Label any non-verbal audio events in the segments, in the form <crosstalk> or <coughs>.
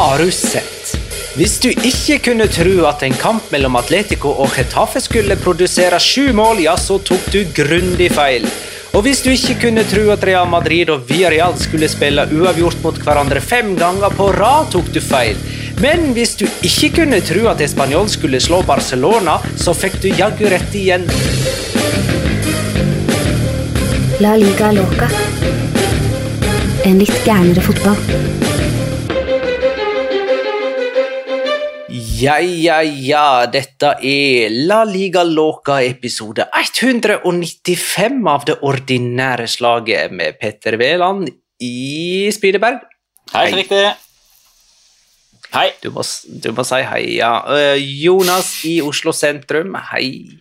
Har du sett? Hvis du ikke kunne tro at en kamp mellom Atletico og Getafe skulle produsere sju mål, ja, så tok du grundig feil. Og hvis du ikke kunne tro at Real Madrid og Villarreal skulle spille uavgjort mot hverandre fem ganger på rad, tok du feil. Men hvis du ikke kunne tro at Español skulle slå Barcelona, så fikk du jaggu rett igjen. La liga loca. En litt gærnere fotball. Ja, ja, ja, dette er La Liga Loca episode 195 av det ordinære slaget med Petter Wæland i Spydeberg. hei. riktig. Hei. Du må, du må si hei, ja. Eh, Jonas i Oslo sentrum, hei.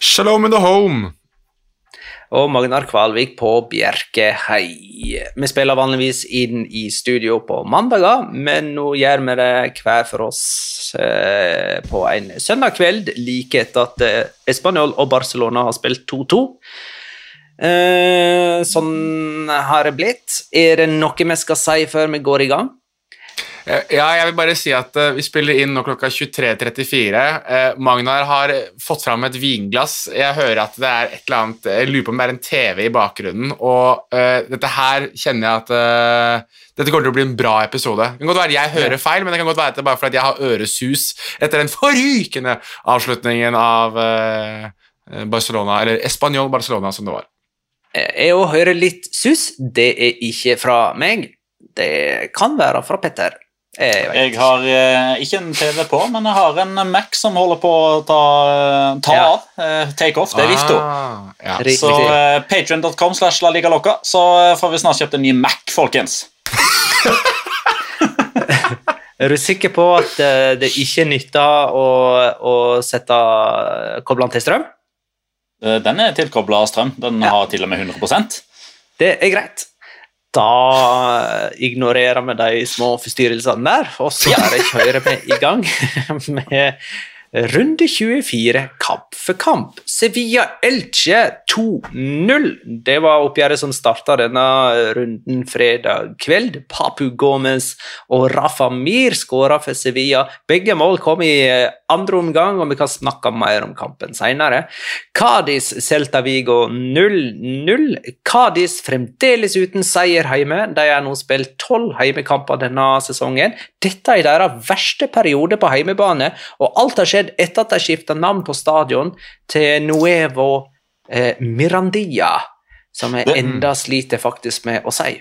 Shalom in the home! Og Magnar Kvalvik på Bjerke, hei. Vi spiller vanligvis inn i studio på mandager, men nå gjør vi det hver for oss eh, på en søndag kveld, like etter at eh, Español og Barcelona har spilt 2-2. Eh, sånn har det blitt. Er det noe vi skal si før vi går i gang? Ja, jeg vil bare si at uh, vi spiller inn nå klokka 23.34. Uh, Magnar har fått fram et vinglass. Jeg hører at det er et eller annet Jeg lurer på om det er en TV i bakgrunnen. Og uh, dette her kjenner jeg at dette kommer til å bli en bra episode. Det kan godt være jeg hører feil, men det kan godt være at det er bare fordi jeg har øresus etter den <laughs> forrykende avslutningen av Barcelona, eller Español Barcelona, som det var. Jeg òg hører litt sus. Det er ikke fra meg. Det kan være fra Petter. Jeg, vet Jeg har eh, ikke en TV på, men jeg har en Mac som holder på å ta, ta Ja. av. Eh, take off. Det er Vifto. Ah, ja. Så eh, Patreon.com slash la liga loca, så eh, får vi snart kjøpt en ny Mac, folkens. <laughs> Er du sikker på at eh, det ikke nytter å, å sette koblene til strøm? Eh, Den er tilkobla strøm. Den Ja. har til og med 100% Det er greit. Da ignorerer vi de små forstyrrelsene der, og så bare kjører vi i gang <laughs> med Runde 24, kamp for kamp. Sevilla Elche 2-0. Det var oppgjøret som starta denne runden fredag kveld. Papu Gomez og Rafa Mir skåra for Sevilla. Begge mål kom i eh, andre omgang, og vi kan snakke mer om kampen senere. Cádiz Celta Vigo 0-0. Cádiz fremdeles uten seier hjemme. De har nå spilt tolv heimekamper denne sesongen. Dette er deres verste periode på heimebane, og alt har skjedd etter at de skifta navn på stadion til Nuevo eh, Mirandia, som jeg enda sliter faktisk med å si.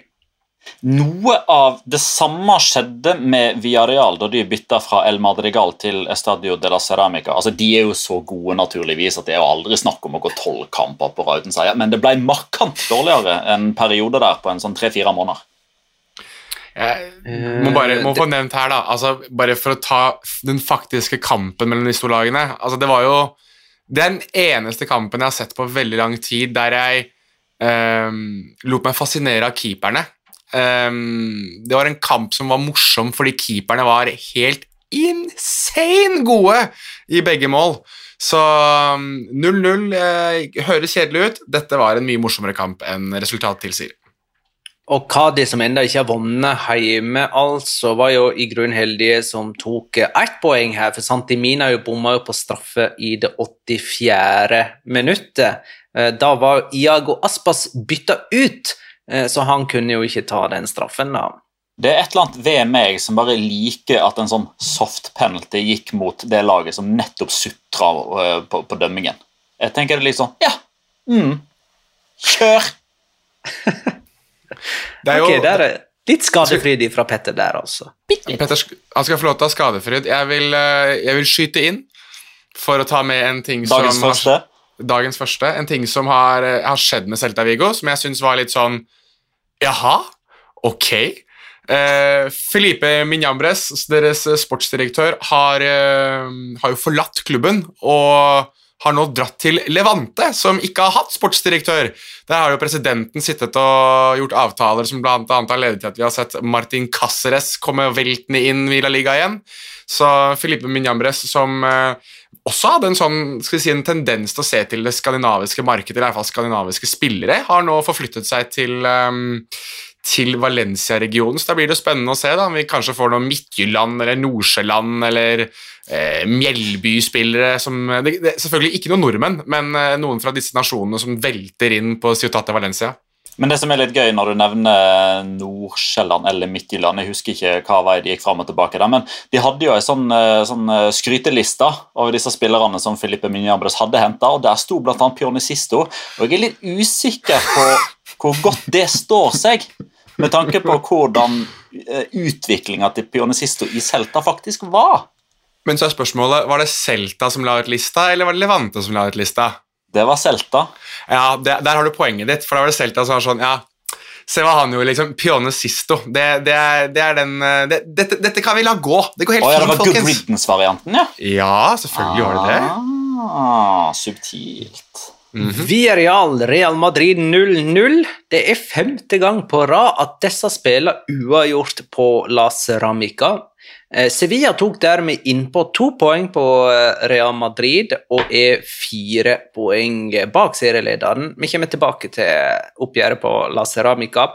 Noe av det samme skjedde med Villarreal da de bytta fra El Madrigal til Estadio de la Ceramica. Altså, de er jo så gode naturligvis at det er jo aldri snakk om å gå tolv kamper på rad uten seier, men det ble markant dårligere en periode der på en sånn tre-fire måneder. Jeg må bare må få nevnt her, da, altså, bare for å ta den faktiske kampen mellom disse to lagene altså, Det var jo den eneste kampen jeg har sett på veldig lang tid der jeg um, lot meg fascinere av keeperne. Um, det var en kamp som var morsom fordi keeperne var helt insane gode i begge mål. Så 0-0 eh, høres kjedelig ut. Dette var en mye morsommere kamp enn resultatet tilsier. Og Kadi, som ennå ikke har vunnet hjemme, altså, var jo i grunnen heldige som tok ett poeng her, for Santimina jo bomma jo på straffe i det 84. minuttet. Eh, da var Iago Aspas bytta ut, eh, så han kunne jo ikke ta den straffen, da. Det er et eller annet ved meg som bare liker at en sånn soft penalty gikk mot det laget som nettopp sutra eh, på, på dømmingen. Jeg tenker det litt sånn Ja, mm, kjør! <laughs> Det er jo, Ok, der er litt skadefryd fra Petter der, altså. Petter han skal få lov til å ha skadefryd. Jeg vil, eh, jeg vil skyte inn for å ta med en ting Dagens som første. dagens første. En ting som har, eh, har skjedd med Celta Vigo, som jeg syns var litt sånn Jaha, ok. Eh, Felipe Minjambres, deres sportsdirektør, har, eh, har jo forlatt klubben og har nå dratt til Levante, som ikke har hatt sportsdirektør. Der har jo presidenten sittet og gjort avtaler som annet har ledet til at vi har sett Martin Cáceres komme veltende inn i La Liga igjen. Så Filipe Minyambres, som eh, også hadde en sånn, skal vi si, en tendens til å se til det skandinaviske markedet, eller i hvert fall skandinaviske spillere, har nå forflyttet seg til, um, til Valencia-regionen. Så da blir det spennende å se da, om vi kanskje får noe Midtjylland eller Nordsjøland eller eh, Mjellby-spillere som det, det, Selvfølgelig ikke noen nordmenn, men eh, noen fra disse nasjonene som velter inn på Ciutate Valencia. Men det som er litt gøy når du nevner Nordsjælland eller Midtjylland Jeg husker ikke hva vei de gikk fram og tilbake der, men de hadde jo en sånn, eh, sånn eh, skryteliste over disse spillerne som Filipe Minjambres hadde henta, og der sto bl.a. Pionicisto. Og jeg er litt usikker på hvor godt det står seg, med tanke på hvordan utviklinga til Pianisisto i Celta faktisk var. Men så er spørsmålet, var det Celta som la ut lista, eller var det Levante som la ut lista? Det var Celta. Ja, det, Der har du poenget ditt, for da var det Celta som var sånn Ja, se hva han gjorde, liksom. Pione Sisto. Det, det, er, det er den eh, det, dette, dette kan vi la gå. Det går helt Å ja, det var Good. Riddance-varianten, ja. Ja, selvfølgelig var det det. Ah, subtilt. Villarreal Real Madrid 0-0. Det er femte gang på rad at disse spiller uavgjort på La Ceramica. Eh, Sevilla tok dermed innpå to poeng på eh, Real Madrid og er fire poeng bak serielederen. Vi kommer tilbake til oppgjøret på La Ceramica.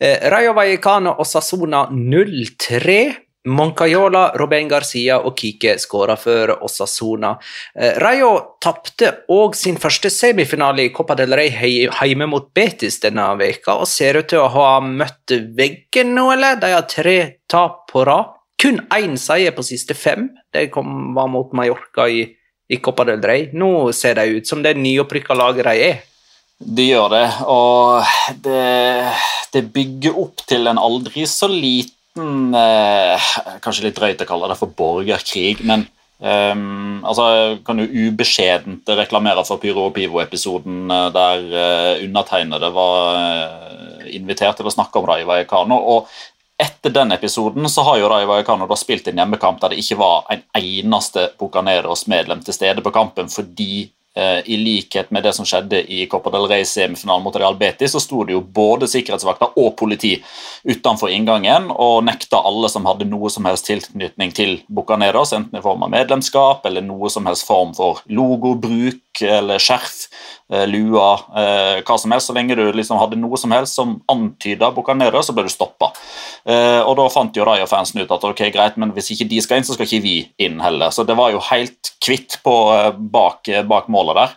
Eh, Rayo Vallecano og Sassona 0-3. Moncayola, Robben Garcia og Kike skåra for Osasona. Eh, Rayo tapte òg sin første semifinale i Copa del Rey hjemme mot Betis denne veka, og ser ut til å ha møtt veggen nå, eller? De har tre tap på rad. Kun én seier på siste fem. De kom, var mot Mallorca i, i Copa del Rey. Nå ser de ut som det nyopprykka laget de er. De gjør det, og det, det bygger opp til en aldri så liten eh, Kanskje litt drøyt å kalle det for borgerkrig, men Um, altså, kan jo ubeskjedent reklamere for Pyro og Pivo-episoden eh, der uh, undertegnede var uh, invitert til å snakke om Rayo Vallecano. og etter den episoden så har jo Rayo Vallecano da spilt en hjemmekamp der det ikke var en eneste Bucaneros-medlem til stede på kampen fordi i likhet med det som skjedde i Copa del Rey-semifinalen mot Real Betis, så sto det jo både sikkerhetsvakter og politi utenfor inngangen og nekta alle som hadde noe som helst tilknytning til Bucaneros, enten i form av medlemskap eller noe som helst form for logobruk eller skjerf, eh, lua, eh, hva som helst. Så lenge du liksom hadde noe som helst som antyda Bucaneros, så ble du stoppa. Eh, og da fant jo Rayo-fansen ut at ok, greit, men hvis ikke de skal inn, så skal ikke vi inn heller. Så det var jo helt kvitt på bak, bak målet der.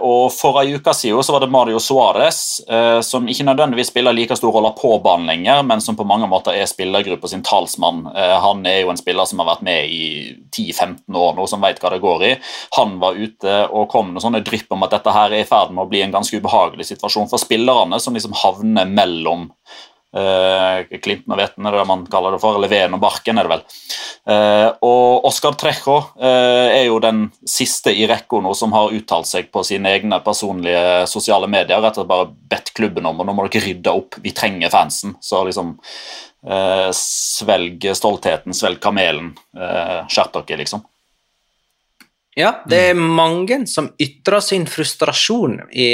Og For ei uke siden så var det Mario Suárez, som ikke nødvendigvis spiller like stor rolle på banen lenger, men som på mange måter er spillergruppa sin talsmann. Han er jo en spiller som har vært med i 10-15 år nå, som vet hva det går i. Han var ute og kom noe sånne drypp om at dette her er i ferd med å bli en ganske ubehagelig situasjon for spillerne, som liksom havner mellom Uh, Klinten og Veten er det man kaller det for, eller Veden og Barken er det vel. Uh, og Oscar Trejo uh, er jo den siste i rekka nå som har uttalt seg på sine egne personlige sosiale medier. Rett og slett bare bedt klubben om og nå må dere rydde opp, vi trenger fansen. Så liksom svelg stoltheten, svelg kamelen. Skjerp dere, liksom. Ja, det er mange som ytrer sin frustrasjon i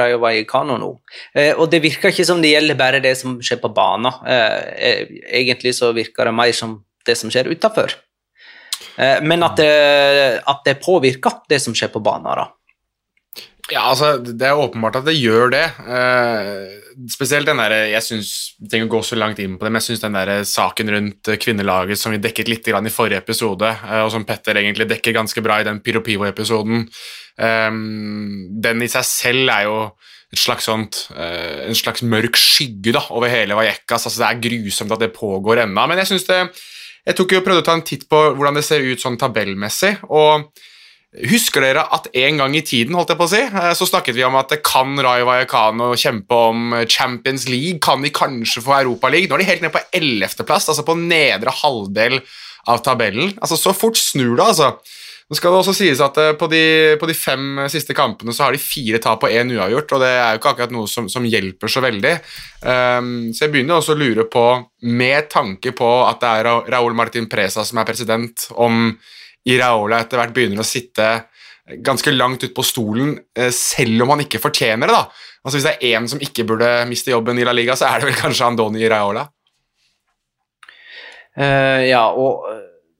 Rayo Vallecano nå. Eh, og det virker ikke som det gjelder bare det som skjer på banen. Eh, eh, egentlig så virker det mer som det som skjer utafor. Men at det, at det påvirker det som skjer på banen. da. Ja, altså, Det er åpenbart at det gjør det. Eh, spesielt den der, Jeg synes, trenger å gå så langt inn på det, men jeg syns den der saken rundt kvinnelaget som vi dekket litt i forrige episode, eh, og som Petter egentlig dekker ganske bra i den Pyro Pivo-episoden, eh, den i seg selv er jo slags sånt, eh, en slags mørk skygge da, over hele Vallecas. Altså, det er grusomt at det pågår ennå, men jeg synes det jeg tok jo prøvde å ta en titt på hvordan det ser ut sånn tabellmessig. og Husker dere at en gang i tiden holdt jeg på å si, eh, så snakket vi om at kan Rayo Vallecano kjempe om Champions League? Kan de kanskje få Europaliga? Nå er de helt ned på ellevteplass, altså på nedre halvdel av tabellen. Altså Så fort snur det, altså. Nå skal det også sies at eh, på de, på de fem siste kampene så har de fire tap og én uavgjort, og det er jo ikke akkurat noe som, som hjelper så veldig. Um, så jeg begynner også å lure på, med tanke på at det er Raúl Martin Presa som er president, om Iraola etter hvert begynner å sitte ganske langt ut på stolen, eh, selv om han ikke fortjener det. da. Altså Hvis det er én som ikke burde miste jobben i La Liga, så er det vel kanskje Andoni Iraola? Uh, ja, og uh,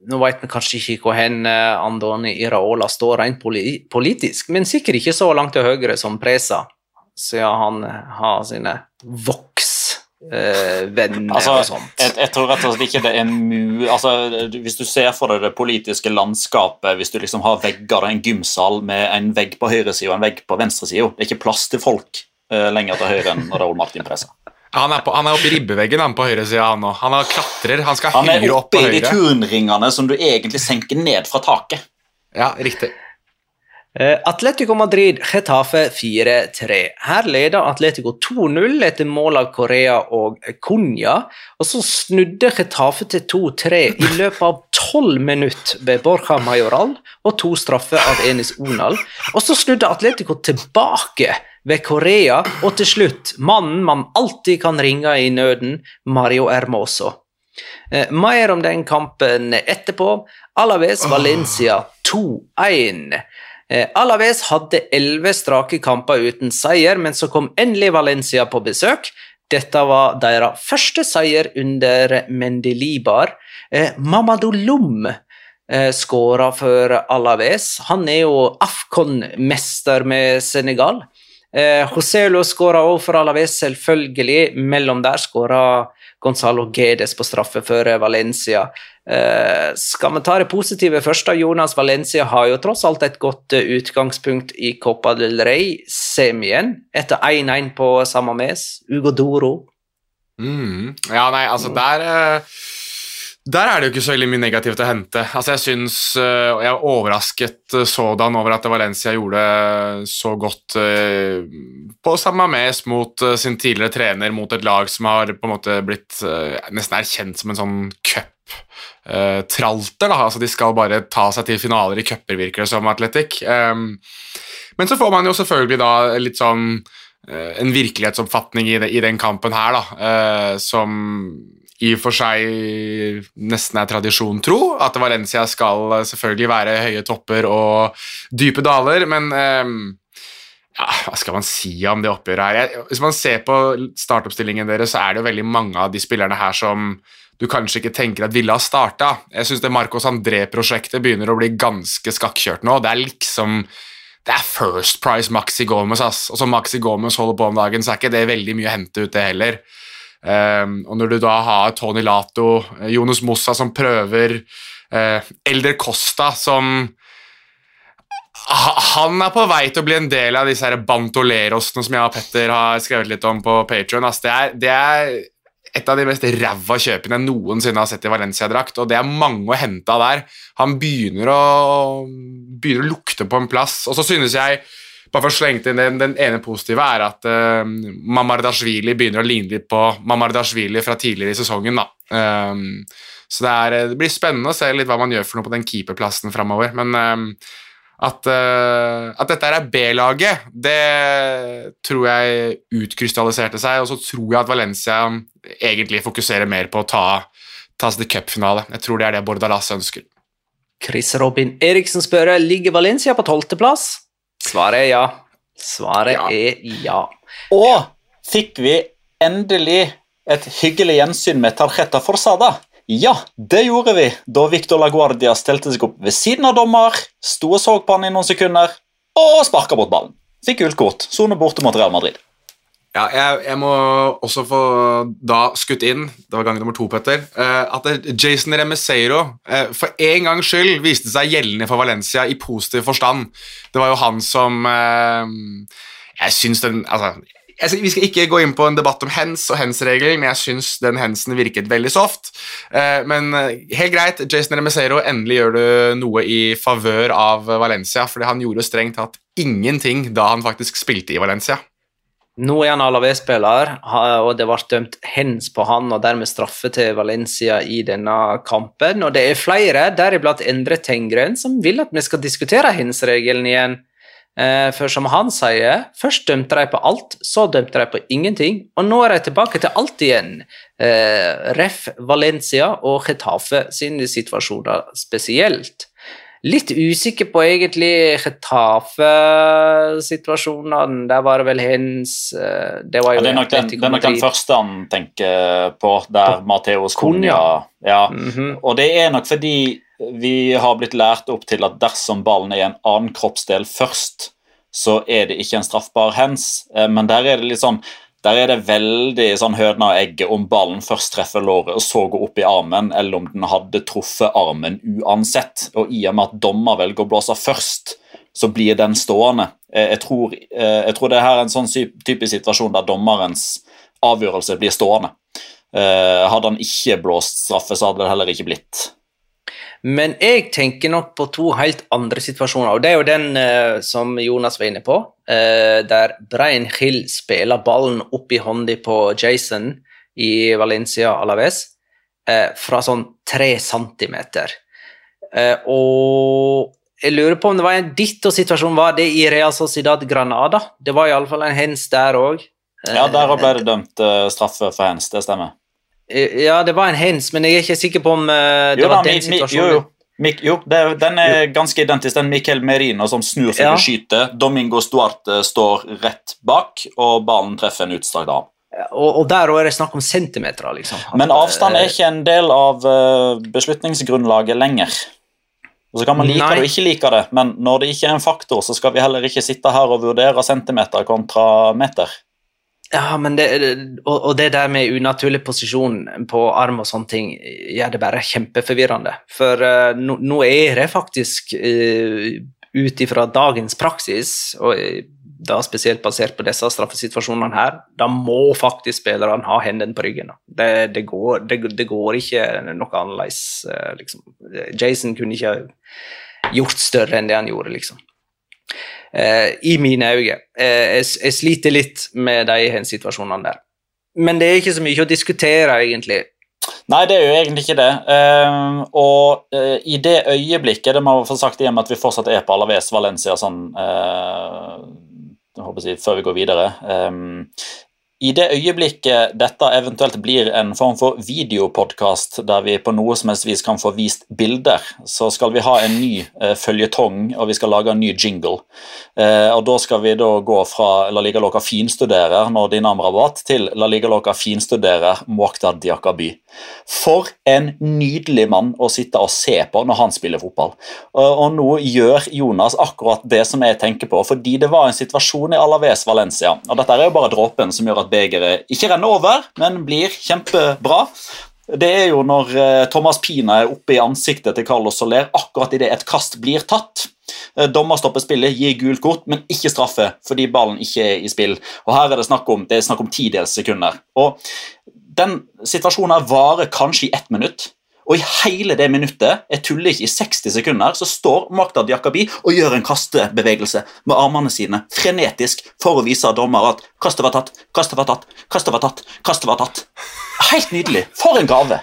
nå vet vi kanskje ikke hvor hen Andoni Iraola står rent politisk, men sikkert ikke så langt til høyre som Presa, siden han har sine voks eh, venner altså, og sånt. Jeg, jeg, tror rett og slett ikke det er mu... Altså, hvis du ser for deg det politiske landskapet, hvis du liksom har vegger, en gymsal med en vegg på høyresida og en vegg på venstresida Det er ikke plass til folk eh, lenger til høyre enn Raoul Martin Pressa. Han er, på, han er oppe i ribbeveggen han på høyresida, han òg. Han klatrer, han skal han høyere opp på høyre. Han er oppe i de turnringene som du egentlig senker ned fra taket. Ja, riktig. Eh, Atletico Madrid Getafe 4-3. Her leder Atletico 2-0 etter mål av Korea og Cunha. Og så snudde Getafe til 2-3 i løpet av tolv minutter ved Borja Majoral og to straffer av Enis Onal. Og så snudde Atletico tilbake ved Korea, og til slutt mannen man alltid kan ringe i nøden, Mario Hermoso. Eh, mer om den kampen etterpå. Alaves Valencia 2-1. Eh, Alaves hadde elleve strake kamper uten seier, men så kom endelig Valencia på besøk. Dette var deres første seier under Mendelibar. Eh, Mamadou Lom eh, skåra for Alaves. Han er jo Afcon-mester med Senegal. Eh, Joselo skåra òg for Alaves, selvfølgelig. Mellom der skåra Gonzalo Gedes på straffe for Valencia. Eh, skal vi ta det positive først? da, Jonas Valencia har jo tross alt et godt uh, utgangspunkt i Copa del Rey-semien, etter 1-1 på Samames. Ugo Doro. Mm. Ja, nei, altså der uh, Der er det jo ikke så veldig mye negativt å hente. Altså, Jeg syns Jeg er overrasket sådan over at Valencia gjorde så godt på samme mes mot sin tidligere trener, mot et lag som har på en måte blitt nesten erkjent som en sånn cup tralter. Da. Altså, de skal bare ta seg til finaler i cuper, virker det som, Atletic. Men så får man jo selvfølgelig da litt sånn en virkelighetsoppfatning i, den kampen her, da, som i og for seg nesten er tradisjon tro, at Valencia skal eh, selvfølgelig være høye topper og dype daler, men eh, ja, hva skal man si om det oppgjøret her? Hvis man ser på startoppstillingen deres, så er det jo veldig mange av de spillerne her som du kanskje ikke tenker at ville ha starta. Jeg syns det Marcos André-prosjektet begynner å bli ganske skakkjørt nå. Det er liksom det er First Price Maxi Gomez, ass. Og som Maxi Gomez holder på om dagen, så er ikke det veldig mye å hente ut, det heller. Um, og når du da har Tony Lato, Jonas Mossa som prøver, uh, Elder Costa som han er på vei til å bli en del av disse her bantolerosene som jeg og Petter har skrevet litt om på Patron. Det, det, er et av de mest ræva kjøpene jeg noensinne har sett i Valencia-drakt, og det er mange å hente av der. Han begynner å, begynner å lukte på en plass, og så synes jeg bare for å slenge inn den, den ene positive er at uh, Mamardashvili begynner å ligne litt på Mamardashvili fra tidligere i sesongen. da. Um, så det, er, det, blir spennende å se litt hva man gjør for noe på den keeperplassen framover. Men um, at, uh, at, dette er B-laget, det tror jeg utkrystalliserte seg. Og så tror jeg at Valencia egentlig fokuserer mer på å ta, ta seg til cupfinale. Jeg tror det er det Bordalas ønsker. Chris Robin Eriksen spør ligger Valencia på tolvteplass. Svaret er ja. Svaret ja. er ja. Og fikk vi endelig et hyggelig gjensyn med Tarjeta Forsada? Ja, det gjorde vi da Victor LaGuardia stelte seg opp ved siden av dommer, sto og så på han i noen sekunder og sparka bort ballen. Fikk gult kort. Sone borte mot Real Madrid. Ja, jeg, jeg, må også få da skutt inn, det var gang nummer to, Petter, uh, at Jason Remeseiro uh, for en gangs skyld viste seg gjeldende for Valencia i positiv forstand. Det var jo han som uh, Jeg syns den Altså, jeg, vi skal ikke gå inn på en debatt om hens og hens-regler, men jeg syns den hensen virket veldig soft. Eh, men eh, helt greit, Jason Remesero, endelig gjør du noe i favør av Valencia, fordi han gjorde strengt tatt ingenting da han faktisk spilte i Valencia. Nå er han Alavé-spiller, og det ble dømt hens på han og dermed straffe til Valencia i denne kampen. Og det er flere, deriblant Endre Tengren, som vil at vi skal diskutere hens-regelen igjen. Eh, for som han sier, først dømte de på alt, så dømte de på ingenting, og nå er de tilbake til alt igjen. Eh, Ref Valencia og Getafe sine situasjoner spesielt. Litt usikker på egentlig Getafe-situasjonen. Der var det vel hens eh, Det, var jo ja, det, er nok den, det er nok den første han tenker på, der Mateos Cunha ja. Mm -hmm. Og det er nok fordi vi har blitt lært opp til at dersom ballen er i en annen kroppsdel først, så er det ikke en straffbar hands. Eh, men der er det litt sånn der er det veldig sånn høna og egget om ballen først treffer låret og så går opp i armen, eller om den hadde truffet armen uansett. Og i og med at dommer velger å blåse først, så blir den stående. Eh, jeg tror, eh, jeg tror det her er en sånn typisk situasjon der dommerens avgjørelse blir stående. Hadde han ikke blåst straffe, så hadde det heller ikke blitt. Men jeg tenker nok på to helt andre situasjoner, og det er jo den uh, som Jonas var inne på, uh, der Brian Hill spiller ballen opp i hånda på Jason i Valencia Alaves uh, fra sånn tre centimeter. og jeg lurer på om det var en ditto-situasjon. Var det i Real Sociedad Granada? Det var iallfall en hens der òg. Ja, der ble det dømt straffe for hens, det stemmer. Ja, det var en hens, men jeg er ikke sikker på om uh, det jo, var da, den situasjonen. Jo, jo. Jo det, den er ganske identisk. Den Miquel Merino som snur seg ja. og skyter. Domingo Stuarte står rett bak, og ballen treffer en utstrakt arm. Og, og, der er det snakk om centimeter. Liksom. Men avstand er ikke en del av beslutningsgrunnlaget lenger. Og så kan man like Nei. det og ikke like det, men når det ikke er en faktor, så skal vi heller ikke sitte her og vurdere centimeter kontra meter. Ja, men det, og, det der med unaturlig posisjon på arm og sånne ting gjør det bare kjempeforvirrende. For uh, nå, nå, er det faktisk uh, ut ifra dagens praksis, og da spesielt basert på disse straffesituasjonene her, da må faktisk spillerne ha hendene på ryggen. Det, det, går, det, går, ikke noe annerledes. Uh, liksom. Jason kunne ikke gjort større enn det han gjorde, liksom eh, i mine øyne. Eh, jeg, jeg, sliter litt med de situasjonene der. Men det er ikke så mye å diskutere, egentlig. Nei, det er jo egentlig ikke det. Uh, og uh, i det øyeblikket, det må jeg få sagt igjen at vi fortsatt er på Alaves Valencia sånn jeg håper å si, før vi går videre um, I det øyeblikket dette eventuelt blir en form for videopodkast, der vi på noe som helst vis kan få vist bilder, så skal vi ha en ny eh, føljetong, og vi skal lage en ny jingle. Eh, og Da skal vi da gå fra La Liga Loca finstuderer Nordinam Rabat til La Liga Loca finstuderer Mokhtar Diakaby. For en nydelig mann å sitte og se på når han spiller fotball. Og, og nå gjør Jonas akkurat det som jeg tenker på, fordi det var en situasjon i Alaves Valencia. og Dette er jo bare dråpen som gjør at begeret ikke renner over, men blir kjempebra. Det er jo når eh, Thomas Pina er oppe i ansiktet til Carlos Soler akkurat idet et kast blir tatt. Eh, Dommer stopper spillet, gir gult kort, men ikke straffe fordi ballen ikke er i spill. Og Her er det snakk om, det er snakk om tidels sekunder. Og Den situasjonen varer kanskje i ett minutt. Og i hele det minuttet, jeg tuller ikke, i 60 sekunder, så står Magdad Diakabi og gjør en kastebevegelse med armene sine frenetisk for å vise dommer at kastet var tatt, kastet var tatt, kastet var tatt. kastet var tatt. Helt nydelig. For en gave.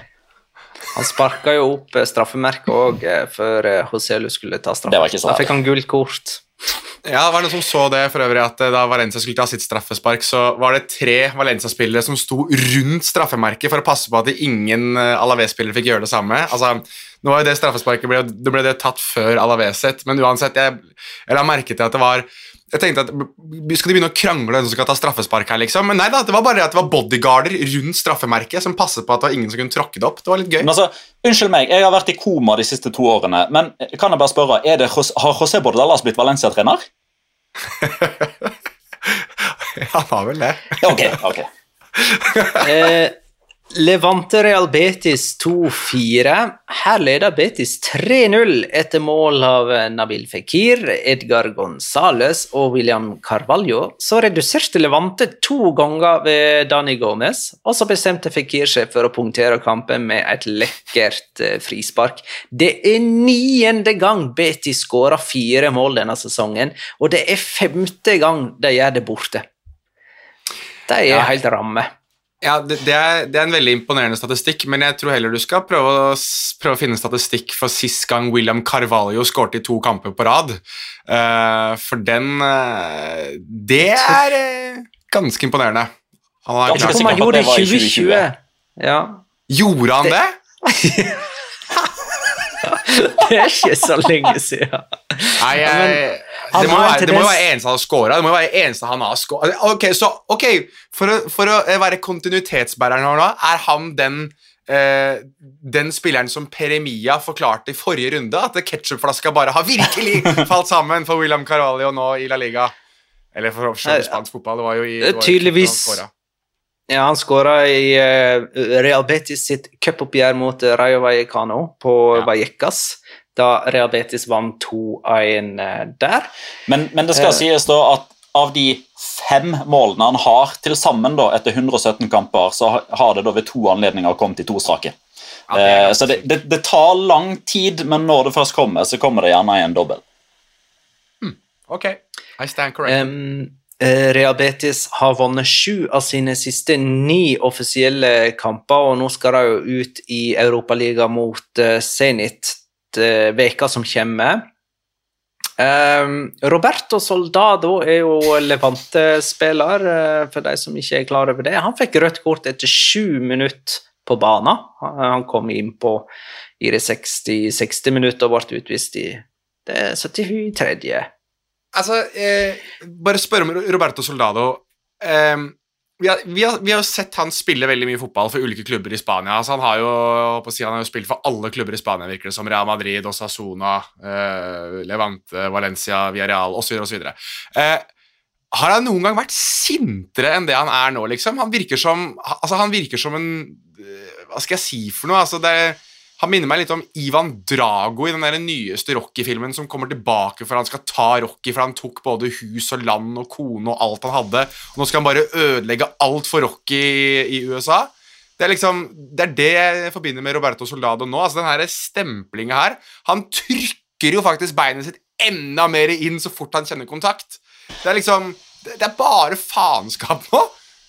Han sparka jo opp eh, straffemerket òg før Hoselu skulle ta så Da fikk han gult kort. Ja, det var noen som så det for øvrig at eh, Da Valencia skulle ta sitt straffespark, så var det tre Valencia-spillere som sto rundt straffemerket for å passe på at ingen eh, Alaves-spillere fikk gjøre det samme. Altså, nå jo det straffesparket ble, det ble det tatt før Alaves sitt, men uansett, jeg, jeg la merke til at det var jeg tenkte at Skal de begynne å krangle hvem som skal ta straffespark her, liksom? Men nei da, det var bare at det var bodyguarder rundt straffemerket som passet på at det var ingen som kunne tråkke det opp. Det var litt gøy. Men altså, Unnskyld meg, jeg har vært i koma de siste to årene, men kan jeg bare spørre, er det, har José Bordalas blitt Valencia-trener? <laughs> Han har vel det. Ok, ok. <laughs> Eh, Levante Real Betis 2-4. Her leder Betis 3-0 etter mål av eh, Nabil Fikir, Edgar Gonzales og William Carvalho. Så reduserte Levante to ganger ved Dani Gomez, og så bestemte Fikir seg for å punktere kampen med et lekkert eh, frispark. Det er niende gang Betis skårer fire mål denne sesongen, og det er femte gang de gjør det borte. De er Ja. helt ramme. Ja, det, det, er, det er en veldig imponerende statistikk, men jeg tror heller du skal prøve å, prøve å finne statistikk for sist gang William Carvalho skårte i to kamper på rad. Uh, for den uh, Det er uh, ganske imponerende. Han har Ganske sikker på at det var i i 2020. Ja. Gjorde han det? <laughs> <laughs> Det er ikke så lenge siden. Nei, jeg, det, må være, det må være eneste han har scora. Det må være eneste han har scora. Ok, så ok, for å, for å eh, være kontinuitetsbæreren nå, er han den Uh, den spilleren som Peremia forklarte i forrige runde, at ketsjupflaska bare har virkelig <laughs> falt sammen for William Carvalho nå i La Liga. Eller for spansk fotball. Det var jo i det var Tydeligvis. Ja, han skåra i eh, Real Betis sitt cupoppgjør mot eh, Rayo Vallecano på Ja. Vallecas, da Real Betis vant 2-1 eh, der. Men, men det skal sies da at av de fem målene han har til sammen da, etter 117 kamper, så har- det da ved to anledninger kommet i to strake. Ja, det Eh, så det, det, det tar lang tid, men når det først kommer, så kommer det gjerne i en dobbel. Ok, I stand corrected. Em, eh, Real Betis har vunnet sju av sine siste ni offisielle kamper, og nå skal de jo ut i Europaligaen mot uh, Zenit eh, veka som kommer. Roberto Soldado er jo Levante-spiller, eh, for de som ikke er klar over det. Han fikk rødt kort etter sju minutter på banen. Han kom inn på i det 60, 60 minutter og ble utvist i det 73. Altså, eh, bare spørre om Roberto Soldado. Eh, vi, har, vi, har, vi har jo sett han spille veldig mye fotball for ulike klubber i Spania. Altså, han, har jo, si, han har jo spilt for alle klubber i Spania, virker det som. Real Madrid, Osasona, eh, Levante, Valencia, Villarreal osv. osv. Eh, har han noen gang vært sintere enn det han er nå, liksom? Han virker som, altså, han virker som en eh, Hva skal jeg si for noe? Altså, det han minner meg litt om Ivan Drago i den der nyeste Rocky-filmen som kommer tilbake for han skal ta Rocky, for han tok både hus og land og kone og alt han hadde. Og nå skal han bare ødelegge alt for Rocky i, USA. Det er liksom, det er det jeg forbinder med Roberto Soldado nå. altså Den stemplinga her. Han trykker jo faktisk beinet sitt enda mer inn så fort han kjenner kontakt. Det er liksom Det, det er bare faenskap nå.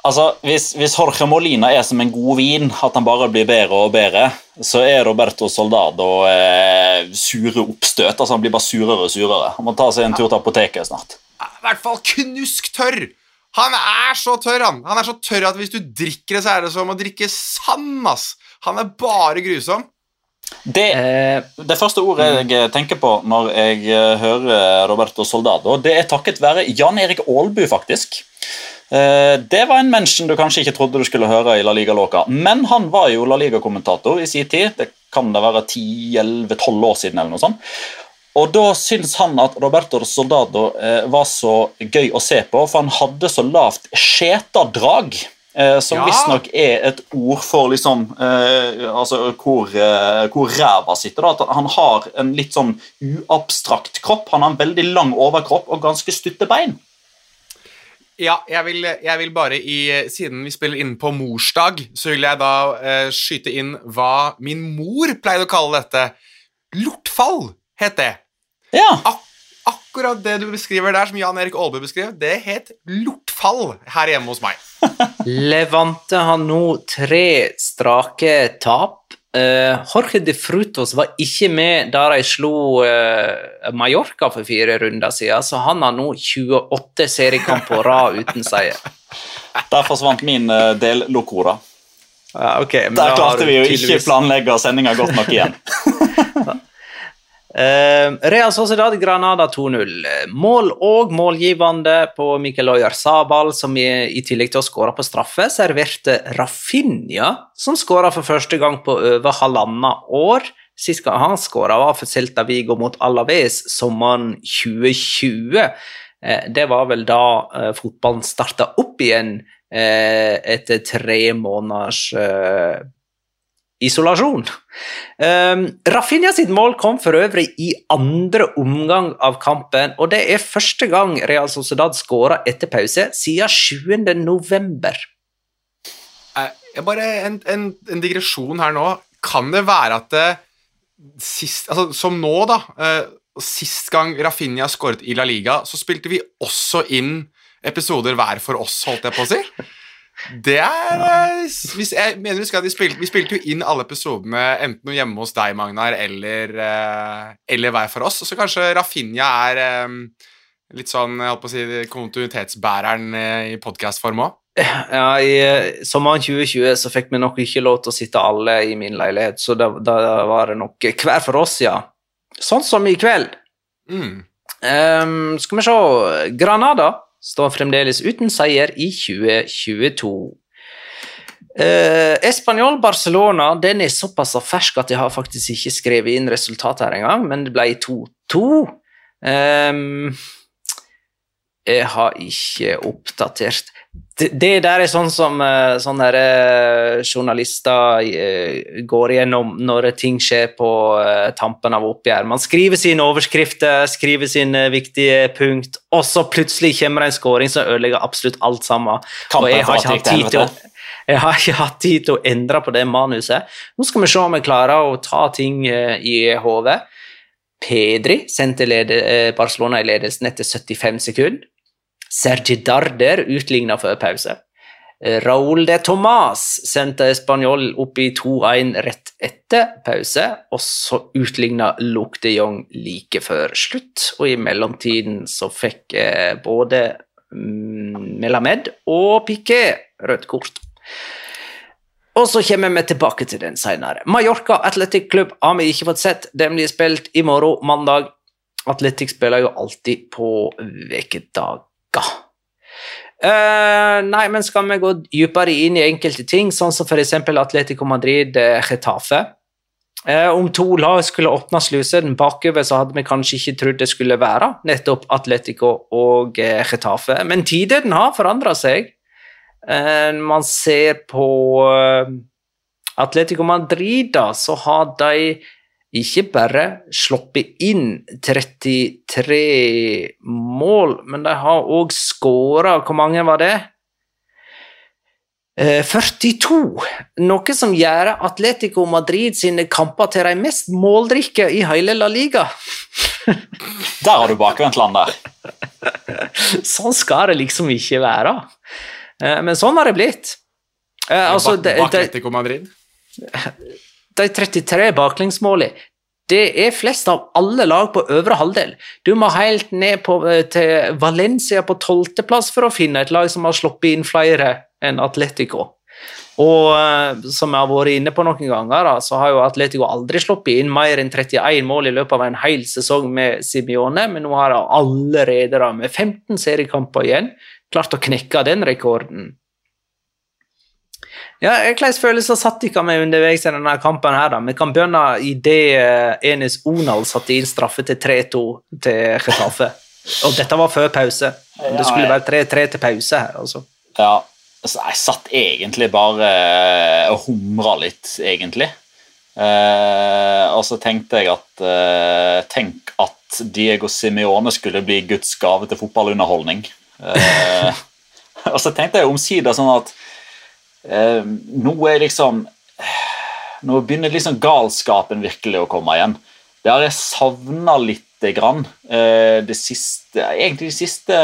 Altså, hvis, hvis Jorge Molina er som en god vin, at han bare blir bedre og bedre, så er Roberto Soldado eh, sure oppstøt. altså Han blir bare surere og surere. Han må ta seg en tur til apoteket snart. I hvert fall knusktørr. Han er så tørr, han. Han er så tørr at hvis du drikker det, så er det som å drikke sand, ass. Han er bare grusom. Det, det første ordet jeg tenker på når jeg eh, hører Roberto Soldado, det er takket være Jan Erik Aalbu, faktisk. Eh, Det var en menneske du kanskje ikke trodde du skulle høre i La Liga Låka. men han var jo La Liga-kommentator i sin tid. Det kan det være 10-11-12 år siden. eller noe sånt. Og da syns han at Roberto Soldado eh, var så gøy å se på, for han hadde så lavt skjetadrag. Eh, som Ja. visstnok er et ord for liksom altså hvor, hvor ræva sitter. Da. At han har en litt sånn uabstrakt kropp. Han har en veldig lang overkropp og ganske stutte bein. Ja, jeg vil, jeg vil bare i Siden vi spiller inn på morsdag, så vil jeg da eh, skyte inn hva min mor pleide å kalle dette. Lortfall het det. Ja. Ak akkurat det du beskriver der, som Jan Erik Aalbu beskrev, det het lortfall her hjemme hos meg. <laughs> Levante har nå tre strake tap. Eh, Jorge de Frutos var ikke med da de slo uh, Mallorca for fire runder siden, så han har nå 28 seriekamp på rad uten seier. <laughs> Der forsvant min uh, dellokora. Ja, ok, men Der klarte vi jo ikke planlegge sendinga godt nok igjen. <laughs> <laughs> Eh, Real Sociedad Granada 2-0. Mål og målgivende på Mikel Oyarzabal, som i, i tillegg til å skåre på straffe, serverte Rafinha, som skåra for første gang på over halvannet år. Sist gang han skåra, var for Celta Vigo mot Alaves sommeren 2020. Uh, det var vel da uh, fotballen starta opp igjen eh, etter tre måneders eh, isolasjon. Um, Rafinha sitt mål kom for øvrig i andre omgang av kampen, og det er første gang Real Sociedad skåra etter pause siden 7. november. Eh, jeg bare en, en, en digresjon her nå. Kan det være at det sist Altså, som nå, da. eh, sist gang Rafinha skåret i La Liga, så spilte vi også inn episoder hver for oss, holdt jeg på å si. Det er eh, hvis, Jeg mener husker at vi spilte, vi spilte jo inn alle episodene enten hjemme hos deg, Magnar, eller, eh, eller hver for oss. Og Så kanskje Rafinha er eh, litt sånn jeg holdt på å si, kontinuitetsbæreren i podkastform òg. <laughs> Ja, I sommeren 2020 så fikk vi nok ikke lov til å sitte alle i min leilighet, så da, da var det nok hver for oss, ja. Sånn som i kveld. Mm. Um, skal vi se Granada står fremdeles uten seier i 2022. Uh, Español Barcelona den er såpass fersk at jeg har faktisk ikke skrevet inn resultatet her engang, men det ble 2-2. Ehm, jeg har ikke oppdatert det, der er sånn som eh, sånne eh, journalister eh, går igjennom når ting skjer på tampen av oppgjør. Man skriver sine overskrifter, skriver sine viktige punkt, og så plutselig kommer det en skåring som ødelegger absolutt alt sammen. Og jeg har, å, jeg har ikke hatt tid til å endre på det manuset. Nå skal vi se om vi klarer å ta ting i hodet. Pedri sendte Barcelona i ledelsen etter 75 sekunder. Sergi Darder utligna før pause. Eh, Raúl de Tomàs sendte Spanjol opp i 2-1 rett etter pause, og så utligna Luc de Jong like før slutt. Og i mellomtiden så fikk eh, både mm, Melamed og Piquet rødt kort. Og så kommer vi tilbake til den senere. Mallorca Athletic Club har vi ikke fått sett. Den blir spilt i morgen, mandag. Atletic spiller jo alltid på ukedager. Uh, nei, men skal vi gå dypere inn i enkelte ting, sånn som f.eks. Atletico Madrid-Retafe. Getafe. Eh, om to lag skulle åpne slusene bakover, så hadde vi kanskje ikke trodd det skulle være nettopp Atletico og Retafe. Men tiden har forandra seg. Uh, man ser på eh, Atletico Madrid, da, så har de ikke bare sluppet inn 33 mål, men de har òg skåra Hvor mange var det? Eh, 42. Noe som gjør Atletico Madrid sine kamper til de mest måldrikke i hele La Liga. <laughs> Der har du bakvendtland der. <laughs> sånn skal det liksom ikke være. Eh, Men sånn har det blitt. Eh, altså, Bak- Atletico Madrid. <laughs> de 33 baklengsmålene det er flest av alle lag på øvre halvdel. Du må helt ned på, eh, til Valencia på tolvteplass for å finne et lag som har sluppet inn flere enn Atletico. Og eh, som jeg har vært inne på noen ganger, da, så har jo Atletico aldri sluppet inn mer enn 31 mål i løpet av en hel sesong med Simione, men nå har de allerede, da, med 15 seriekamper igjen, klart å knekke den rekorden. Ja, Hvilken følelser satt dere med underveis i denne kampen? her da? Vi kan begynne idet det Enes Onal satte inn straffe til 3-2 til Getafe. <laughs> Og dette var før pause. Det skulle være 3-3 til pause her. altså. Ja, altså, jeg satt egentlig bare eh, og humra litt, egentlig. Eh, og så tenkte jeg at eh, Tenk at Diego Simione skulle bli Guds gave til fotballunderholdning. Eh, <laughs> og så tenkte jeg omsider sånn at eh, nå er liksom Nå begynner liksom galskapen virkelig å komme igjen. Det har jeg savna lite grann eh, det siste, egentlig de siste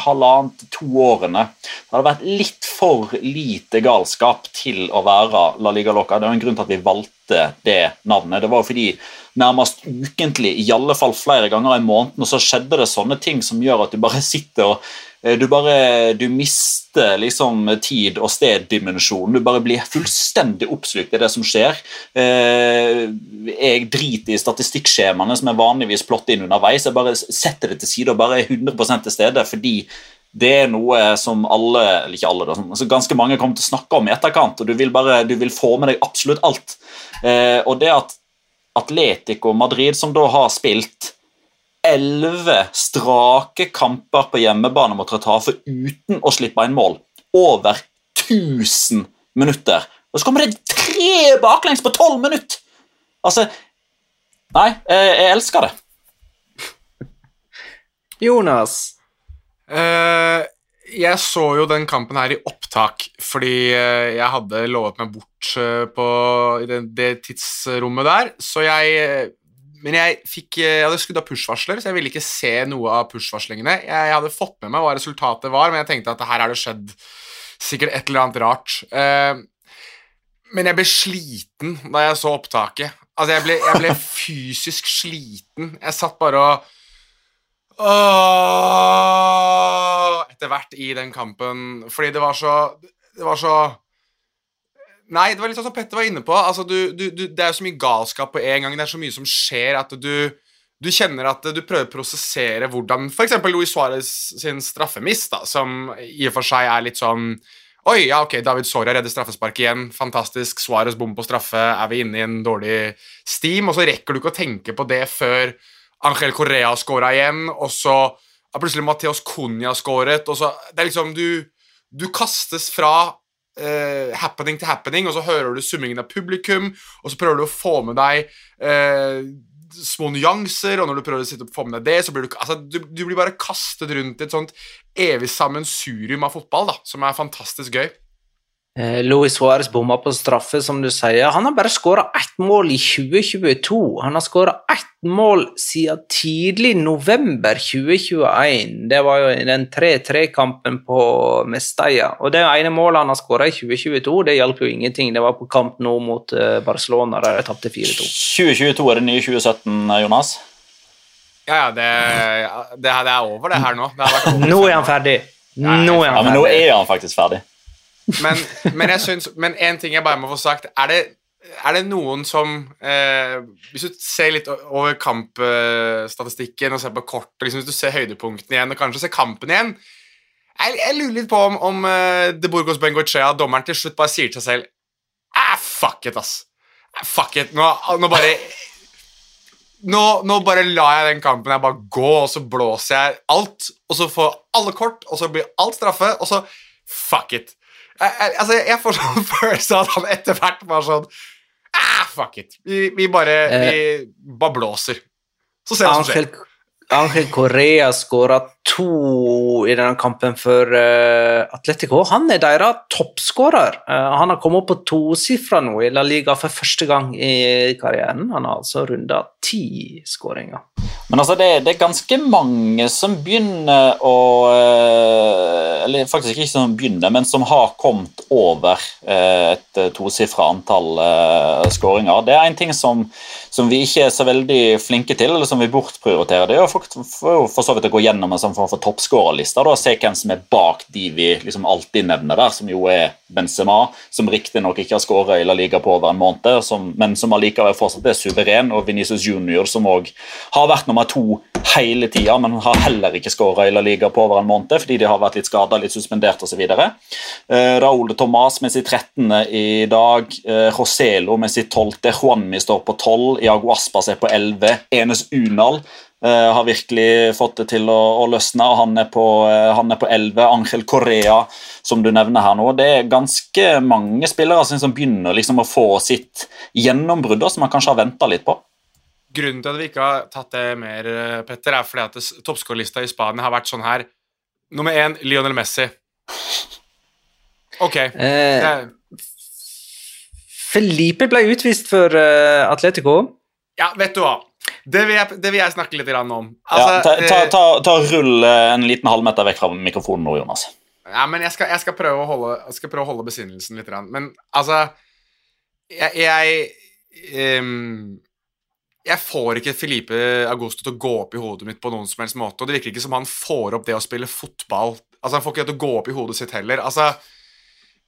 halvannet, to årene. Det hadde vært litt for lite galskap til å være La Liga Loca. Det var en grunn til at vi valgte det navnet. Det var jo fordi nærmest ukentlig, i alle fall flere ganger i måneden, så skjedde det sånne ting som gjør at du bare sitter og Eh, du bare du mister liksom tid- og steddimensjonen. Du bare blir fullstendig oppslukt i det som skjer. Eh, jeg driter i statistikkskjemaene som jeg vanligvis plotter inn underveis. Jeg bare setter det til side og bare er 100 til stede fordi det er noe som alle, eller ikke alle, som ganske mange kommer til å snakke om i etterkant. og Du vil bare, du vil få med deg absolutt alt. Eh, og det at Atletico Madrid, som da har spilt elleve strake kamper på hjemmebane mot Retafe uten å slippe inn mål. Over 1000 minutter. Og så kommer det tre baklengs på tolv minutter! Altså Nei, jeg, jeg elsker det. <laughs> Jonas? Uh, jeg så jo den kampen her i opptak fordi uh, jeg hadde lovet meg bort uh, på det, det, tidsrommet der, så jeg men jeg, fikk, jeg hadde skrudd av push-varsler, så jeg ville ikke se noe av push-varslingene. Jeg, hadde fått med meg hva resultatet var, men jeg tenkte at her har det skjedd sikkert et eller annet rart. Uh, men jeg ble sliten da jeg så opptaket. Altså, jeg ble, jeg ble <laughs> fysisk sliten. Jeg satt bare og Åh, Etter hvert i den kampen. Fordi det var så Det var så Nei, det var litt sånn som Petter var inne på. Altså, du, du, du, det er jo så mye galskap på en gang. Det er så mye som skjer at du, du kjenner at du prøver å prosessere hvordan f.eks. Luis Suárez sin straffemist, da, som i og for seg er litt sånn Oi, ja, ok, David Soria redder straffespark igjen. Fantastisk. Suárez bom på straffe. Er vi inne i en dårlig steam? Og så rekker du ikke å tenke på det før Angel Correa scora igjen, og så har plutselig Mateos Cunha scoret, og så Det er liksom Du, du kastes fra Uh, happening til happening, og så hører du summingen av publikum, og så prøver du å få med deg uh, små nyanser, og når du prøver å sitte og få med deg det, så blir du altså, du, du blir bare kastet rundt i et sånt evig sammensurium av fotball, da, som er fantastisk gøy. Eh, Luis Suárez bomma på straffe, som du sier. Han har bare skåra ett mål i 2022. Han har skåra ett mål siden tidlig november 2021. Det var jo i den 3-3-kampen på Mestalla. Og det ene målet han har skåra i 2022, det hjalp jo ingenting. Det var på kamp nå mot eh, Barcelona, der de tapte 4-2. 2022 er det nye 2017, Jonas? Ja, ja, det, det, det er over, det her nå. Det nå er han ferdig. Nå er han ferdig. Ja, men nå er han faktisk ferdig. Men, men, jeg syns, men en ting jeg bare må få sagt Er det, er det noen som eh, Hvis du ser litt over kampstatistikken og ser på kortet, liksom, hvis du ser høydepunktene igjen og kanskje ser kampen igjen Jeg, jeg lurer litt på om, om uh, De Burgos Bengochea, dommeren, til slutt bare sier til seg selv ah, Fuck it, ass. Ah, fuck it. Nå, nå bare nå, nå, bare lar jeg den kampen jeg bare gå, og så blåser jeg alt. Og så får alle kort, og så blir alt straffe, og så fuck it. Jeg, altså, jeg får sånn <laughs> følelse av at han etter hvert var sånn ah, Fuck it. Vi, vi bare eh, vi bare blåser. Så ser vi hva som skjer. Angel Correa skåra to i denne kampen for uh, Atletico. Han er deres toppskårer. Uh, han har kommet opp på tosifra nå i La Liga for første gang i karrieren. Han har altså runda ti skåringer. Men altså, det, det, er ganske mange som begynner å uh, Eller faktisk ikke som begynner, men som har kommet over et tosifra antall skåringer. Det er en ting som, som, vi ikke er så veldig flinke til, eller som vi bortprioriterer. Det er jo for, for, for så vidt å gå gjennom en sånn form for toppskårerliste og se hvem som er bak de vi liksom alltid nevner der, som jo er Benzema, som riktignok ikke har skåret i La Liga på over en måned, som, men som allikevel fortsatt er suveren, og Venezia Junior, som òg har vært nummer to hele tida, men har heller ikke skåra i La Liga på over en måned fordi de har vært litt skada, litt suspendert osv. Uh, Raúl Tomàs med sitt 13. i dag. Uh, Roselo med sitt 12. Juanmi står på 12. Iago Aspas er på 11. Enes Unal uh, har virkelig fått det til å, å løsne, og han er, på, uh, han er på 11. Angel Correa, som du nevner her nå. Det er ganske mange spillere som begynner liksom å få sitt gjennombrudd, som man kanskje har venta litt på. Grunnen til at vi ikke har tatt det mer, Petter, er fordi at toppskårerlista i Spania har vært sånn her. Nummer én Lionel Messi. Ok. <laughs> Eh, Felipe ble utvist for uh, Atletico. Ja, vet du hva. Det vil jeg, det vil jeg snakke litt om. Altså, ja, ta, ta, ta, ta, Rull en liten halvmeter vekk fra mikrofonen nå, Jonas. Ja, men jeg skal, jeg skal, prøve, å holde, skal prøve å holde besinnelsen litt. Men altså Jeg, jeg um, jeg får ikke Felipe Augusto til å gå opp i hodet mitt på noen som helst måte. Og det virker ikke som han får opp det å spille fotball. Altså, Han får ikke det til å gå opp i hodet sitt heller. Altså,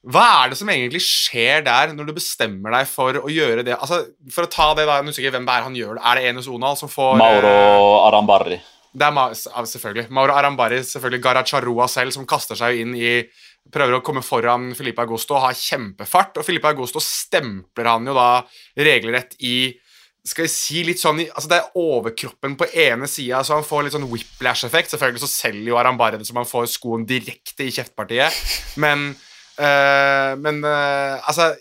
Hva er det som egentlig skjer der, når du bestemmer deg for å gjøre det? Altså, For å ta det, da, jeg er usikker hvem det er han gjør det. Er det Enes Onal som får Mauro Arambarri. Det er Ma selvfølgelig. Mauro Arambari, selvfølgelig Garacharua selv, som kaster seg inn i Prøver å komme foran Filipe Augusto og har kjempefart. Og Filipe Augusto stempler han jo da regelrett i skal vi si litt sånn altså Det er overkroppen på ene sida, så han får litt sånn whiplash-effekt. Selvfølgelig så selger jo Arambari det så man får skoen direkte i kjeftpartiet, men øh, Men uh, altså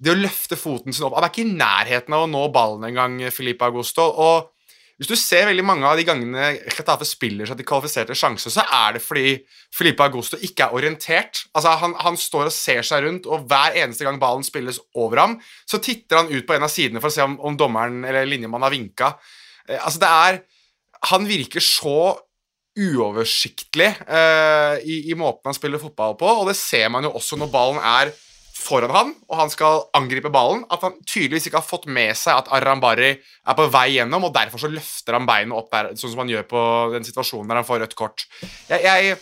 Det å løfte foten sin opp Han er ikke i nærheten av å nå ballen engang, Filipe Augusto. og hvis du ser veldig mange av de gangene Chetafe spiller seg til kvalifiserte sjanser, så er det fordi Filipe Augusto ikke er orientert. Altså, han, han, står og ser seg rundt, og hver eneste gang ballen spilles over ham, så titter han ut på en av sidene for å se om, om dommeren eller linjemannen har vinka. Uh, altså, det er Han virker så uoversiktlig eh, i, i måten han spiller fotball på, og det ser man jo også når ballen er foran han, og han skal angripe ballen, at han tydeligvis ikke har fått med seg at Arambari er på vei gjennom, og derfor så løfter han beinet opp der, sånn som han gjør på den situasjonen der han får rødt kort. Jeg, jeg,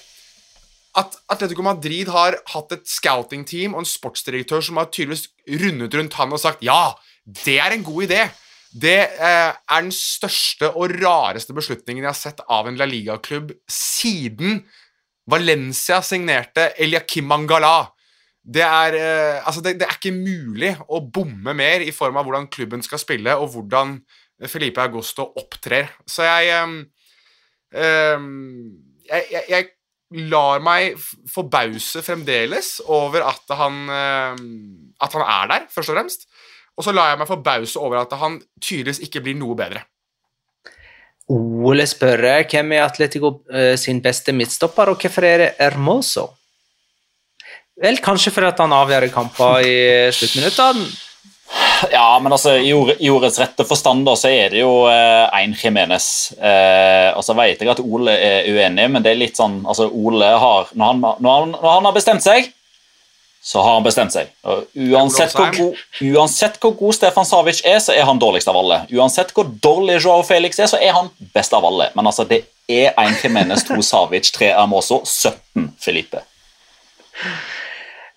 at Atletico Madrid har hatt et scouting-team og en sportsdirektør som har tydeligvis rundet rundt han og sagt ja, det er en god idé. Det eh, er den største og rareste beslutningen jeg har sett av en La Liga-klubb siden Valencia signerte Eliakim Mangala det er, eh, altså det, det er, ikke mulig å bomme mer i form av hvordan klubben skal spille, og hvordan Felipe Augusto opptrer. Så jeg eh, jeg, jeg, jeg, lar meg forbause fremdeles over at han, eh, at han er der, først og fremst. Og så lar jeg meg forbause over at han tydeligvis ikke blir noe bedre. Ole spør hvem er Atletico uh, sin beste midtstopper, og hvorfor er det Hermoso? Vel, kanskje fordi han avgjør kamper i sluttminuttene. Ja, men altså, i, ord, i ordets rette forstand da, så er det jo én eh, Jimenez. Eh, og så vet jeg at Ole er uenig, men det er litt sånn altså Ole har når han, når han, når han har bestemt seg, så har han bestemt seg. Uansett, hvor god, uansett hvor god Stefan Savic er, så er han dårligst av alle. Uansett hvor dårlig Joao Felix er, så er han best av alle. Men altså, det er én Kemenes, to Savic, tre Amoso, 17 Felipe.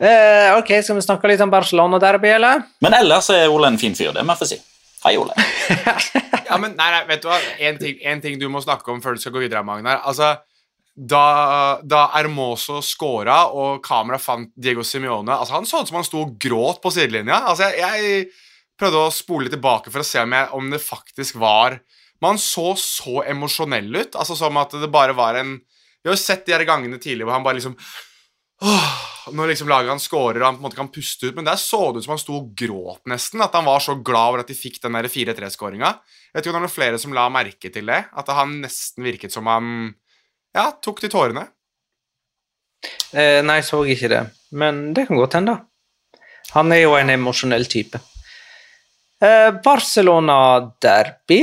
Eh, ok, Skal vi snakke litt om Barcelona-derby, eller? Men ellers er Ole en fin fyr. Det må jeg få si. Hei, Ole. <laughs> ja, men nei, nei, vet du hva? En ting, en ting, du må snakke om før du skal gå videre, Magnar. Altså, da, da Hermoso scora og kamera fant Diego Simione altså, Han så ut som han sto og gråt på sidelinja. Altså, jeg, jeg, prøvde å spole tilbake for å se om, jeg, om det faktisk var Men han så så emosjonell ut. Altså Som at det bare var en Vi har jo sett de her gangene tidligere hvor han bare liksom når liksom laget han scorer og han på en måte kan puste ut. Men der så det ut som han sto og gråt nesten. At han var så glad over at de fikk den 4-3-skåringa. Jeg vet ikke om det er noen flere som la merke til det. At han nesten virket som han ja, tok de tårene. Eh, nei, så ikke det. Men det kan godt hende. Han er jo en emosjonell type. Eh, Barcelona-derby.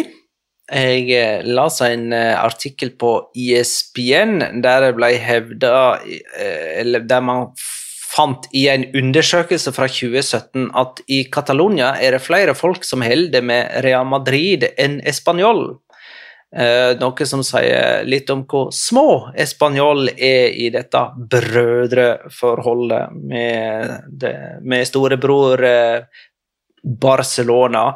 Jeg eh, leste en eh, artikkel på ISBN der det ble hevda eh, Eller der man fant i en undersøkelse fra 2017 at i Catalonia er det flere folk som holder med Real Madrid enn Español. Eh, noe som sier litt om hvor små Español er i dette brødreforholdet med, med storebror eh, Barcelona.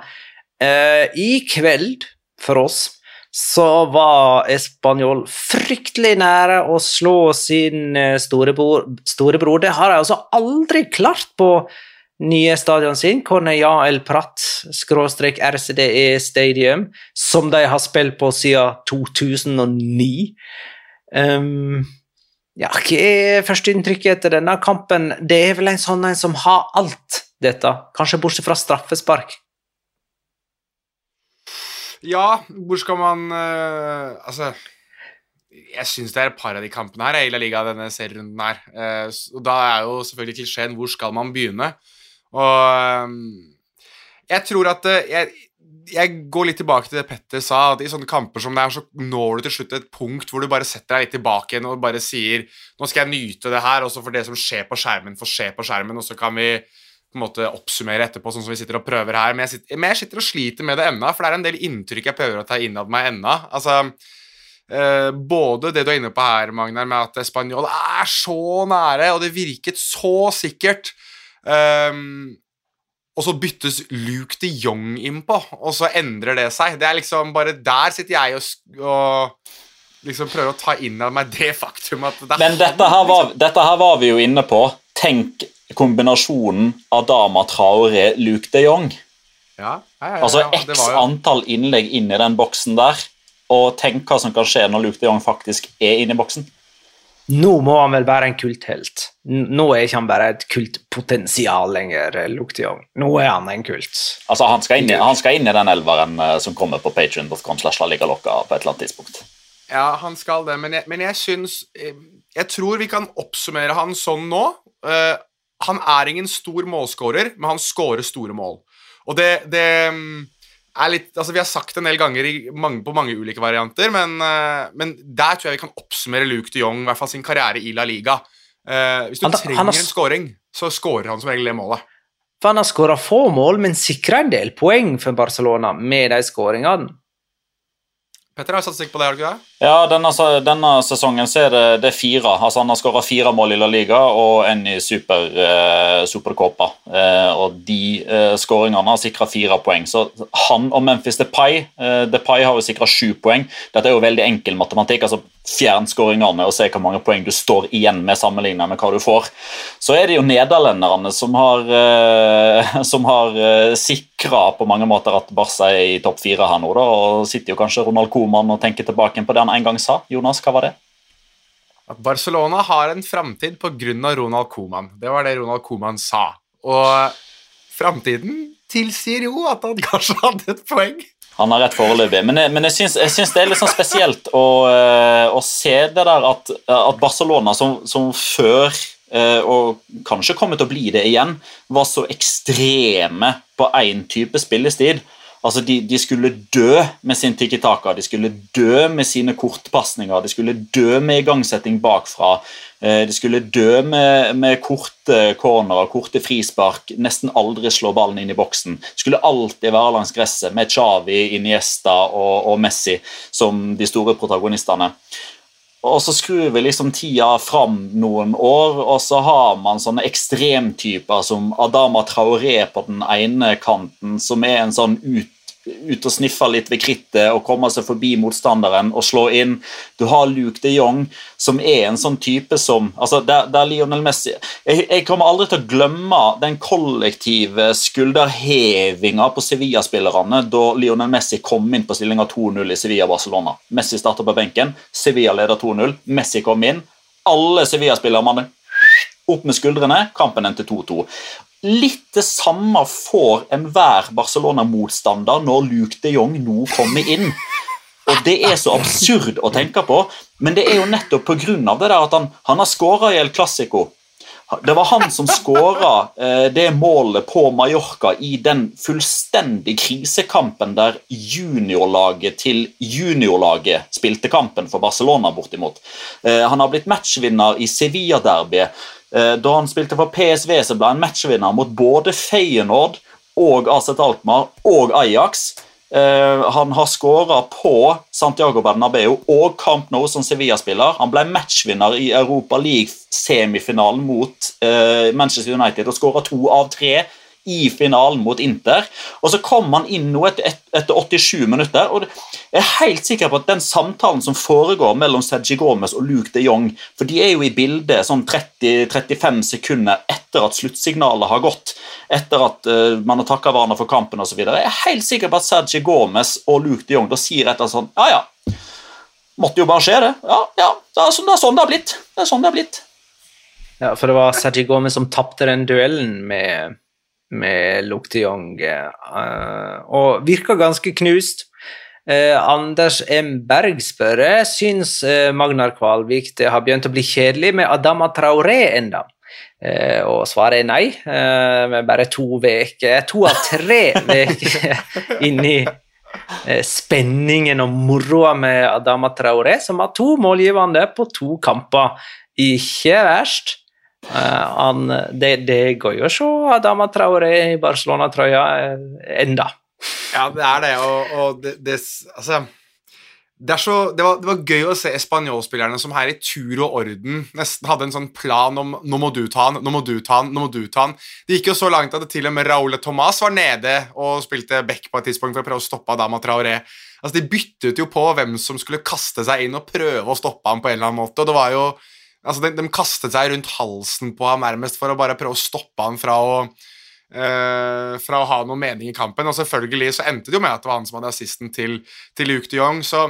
Eh, I kveld, for oss, så var Español fryktelig nære å slå sin storebror. storebror. Det har de altså aldri klart på nye stadion sin, Cornea El Prat, skråstrek RCDE Stadium, som de har spilt på siden 2009. Um, ja, hva er førsteinntrykket etter denne kampen? Det er vel en sånn en som har alt, dette. Kanskje bortsett fra straffespark. Ja, hvor skal man uh, Altså Jeg syns det er et par av de kampene her i La Liga denne serierunden her. Og da er jo selvfølgelig klisjeen 'hvor skal man begynne?' Og um, jeg tror at uh, jeg, jeg, går litt tilbake til det Petter sa, at i sånne kamper som det er, så når du til slutt et punkt hvor du bare setter deg litt tilbake igjen og bare sier 'Nå skal jeg nyte det her', og så får det som skjer på skjermen, få skje på skjermen, og så kan vi på en måte oppsummere etterpå, sånn som vi sitter og prøver her. Men jeg sitter, men jeg sitter og sliter med det ennå, for det er en del inntrykk jeg prøver å ta innad meg ennå. Altså, eh, både det du er inne på her, Magnar, med at Spanjol er så nære, og det virket så sikkert. Um, og så byttes Luke de Jong innpå, og så endrer det seg. Det er liksom bare Der sitter jeg og, og liksom prøver å ta inn av meg det faktum at det Men dette her, var, dette her var vi jo inne på. Tenk kombinasjonen Adama Traore, Luke de Jong. Ja, ja, ja, altså x jo... antall innlegg inn i den boksen der, og tenk hva som kan skje når Luke de Jong faktisk er inne i boksen. Nå må han vel være en kulthelt. Nå er ikke han bare et kultpotensial lenger, Luke de Jong. Nå er han en kult. Altså, Han skal inn i, skal inn i den elveren uh, som kommer på patrion.com slash på et eller annet tidspunkt. Ja, han skal det, men jeg, men jeg syns jeg, eh, jeg tror vi kan oppsummere han sånn nå. Uh, han er ingen stor målskårer, men han skårer store mål. Og det, det, er litt Altså, vi har sagt det en del ganger mange, på mange ulike varianter, men, uh, men, der tror jeg vi kan oppsummere Luke de Jong, i hvert fall sin karriere i La Liga. Uh, hvis du han, trenger han har, en scoring, så scorer han som regel det målet. For han har skåra få mål, men sikra en del poeng for Barcelona med de skåringene. Petter har statistikk på det? har du ikke det? Ja, denne, denne, sesongen så er det, det er fire. Altså, han har skåra fire mål i La Liga og en i super, eh, Supercopa. Eh, og de eh, skåringene har sikra fire poeng. Så han og Memphis Depay uh, Depay har jo sikra sju poeng. Dette er jo veldig enkel matematikk. altså Fjern skåringene og se hvor mange poeng du står igjen med sammenlignet med hva du får. Så er det jo nederlenderne som har, eh, <laughs> som har uh, sikra på mange måter at Barca er i topp fire her nå. Da, og sitter jo kanskje Ronald Coman å tenke tilbake på det han en gang sa. Jonas, hva var det? At Barcelona har en framtid pga. Ronald Coman. Det var det Ronald Coman sa. Og framtiden tilsier jo at han <laughs> kanskje hadde et poeng. Han har rett foreløpig, men, jeg, men jeg, syns, jeg syns det er litt sånn spesielt å, eh, å se det der at, at Barcelona, som, som før eh, og kanskje kommer til å bli det igjen, var så ekstreme på én type spillestid. Altså, de, de, skulle dø med sin tikki taka, de skulle dø med sine kortpasninger, de skulle dø med igangsetting bakfra. Eh, de skulle dø med, med korte cornerer, korte frispark, nesten aldri slå ballen inn i boksen. De skulle alltid være langs gresset med Chavi, Iniesta og, og Messi som de store protagonistene. Og så skrur vi liksom tida fram noen år, og så har man sånne ekstremtyper som Adama Traoré på den ene kanten, som er en sånn ut ut og sniffe litt ved krittet og komme seg forbi motstanderen og slå inn. Du har Luke de Jong, som er en sånn type som altså der, der Lionel Messi jeg, jeg, kommer aldri til å glemme den kollektive skulderhevinga på Sevilla-spillerne da Lionel Messi kom inn på stillinga 2-0 i Sevilla-Barcelona. Messi starta på benken, Sevilla leder 2-0, Messi kom inn. Alle Sevilla-spillerne opp med skuldrene, kampen endte 2-2. Litt det samme får enhver Barcelona-motstander når Luke de Jong nå kommer inn. Og Det er så absurd å tenke på, men det er jo nettopp pga. det der at han, han har skåra i El Clásico. Det var han som skåra eh, det målet på Mallorca i den fullstendig krisekampen der juniorlaget til juniorlaget spilte kampen for Barcelona, bortimot. Eh, han har blitt matchvinner i Sevilla-derbyet Da han spilte for PSV, så ble han matchvinner mot både Feyenoord og AZ Alkmaar og Ajax. Eh, han har skåra på Santiago Bernabeu og Camp Nou som Sevilla-spiller. Han ble matchvinner i Europa League-semifinalen mot eh, Manchester United og skåra to av tre i finalen mot Inter. Og så kom han inn nå etter, etter 87 minutter. og Jeg er helt sikker på at den samtalen som foregår mellom Sergi Gomez og Luke de Jong For de er jo i bildet sånn 30-35 sekunder etter at sluttsignalet har gått. Etter at uh, man har takka hverandre for kampen osv. Jeg er helt sikker på at Sergi Gomez og Luke de Jong da sier etter sånn Ja, ja. Måtte jo bare skje, det. Ja, ja. Det er sånn det, er sånn det har blitt. Det er sånn det har blitt. Ja, for det var Sergi Gomez som tapte den duellen med, med Luktejong, eh, og virker ganske knust. Eh, Anders M. Berg spør jeg syns eh, Magnar Kvalvik det har begynt å bli kjedelig med Adama Traoré enda. Eh, og svaret er nei, eh, med bare to uker, to av tre <laughs> uker inni eh, spenningen og moroa med Adama Traoré, som har to målgivende på to kamper. Ikke verst. Eh, han, det, det går jo å se Adama Traoré i Barcelona-trøya eh, enda. Ja, det er det, og, og det, det Altså det, så, det, var, det var gøy å se spanjolspillerne som her i tur og orden nesten hadde en sånn plan om 'nå må du ta han, nå må du ta han', nå må du ta han. Det gikk jo så langt at til og med Raúl Tomàs var nede og spilte back på et tidspunkt for å prøve å stoppe Adama Traoré. Altså, De byttet jo på hvem som skulle kaste seg inn og prøve å stoppe ham på en eller annen måte. og det var jo, altså De, de kastet seg rundt halsen på ham nærmest for å bare prøve å stoppe ham fra å eh, fra å ha noen mening i kampen. Og selvfølgelig så endte det jo med at det var han som hadde assisten til, til Luke de Jong. Så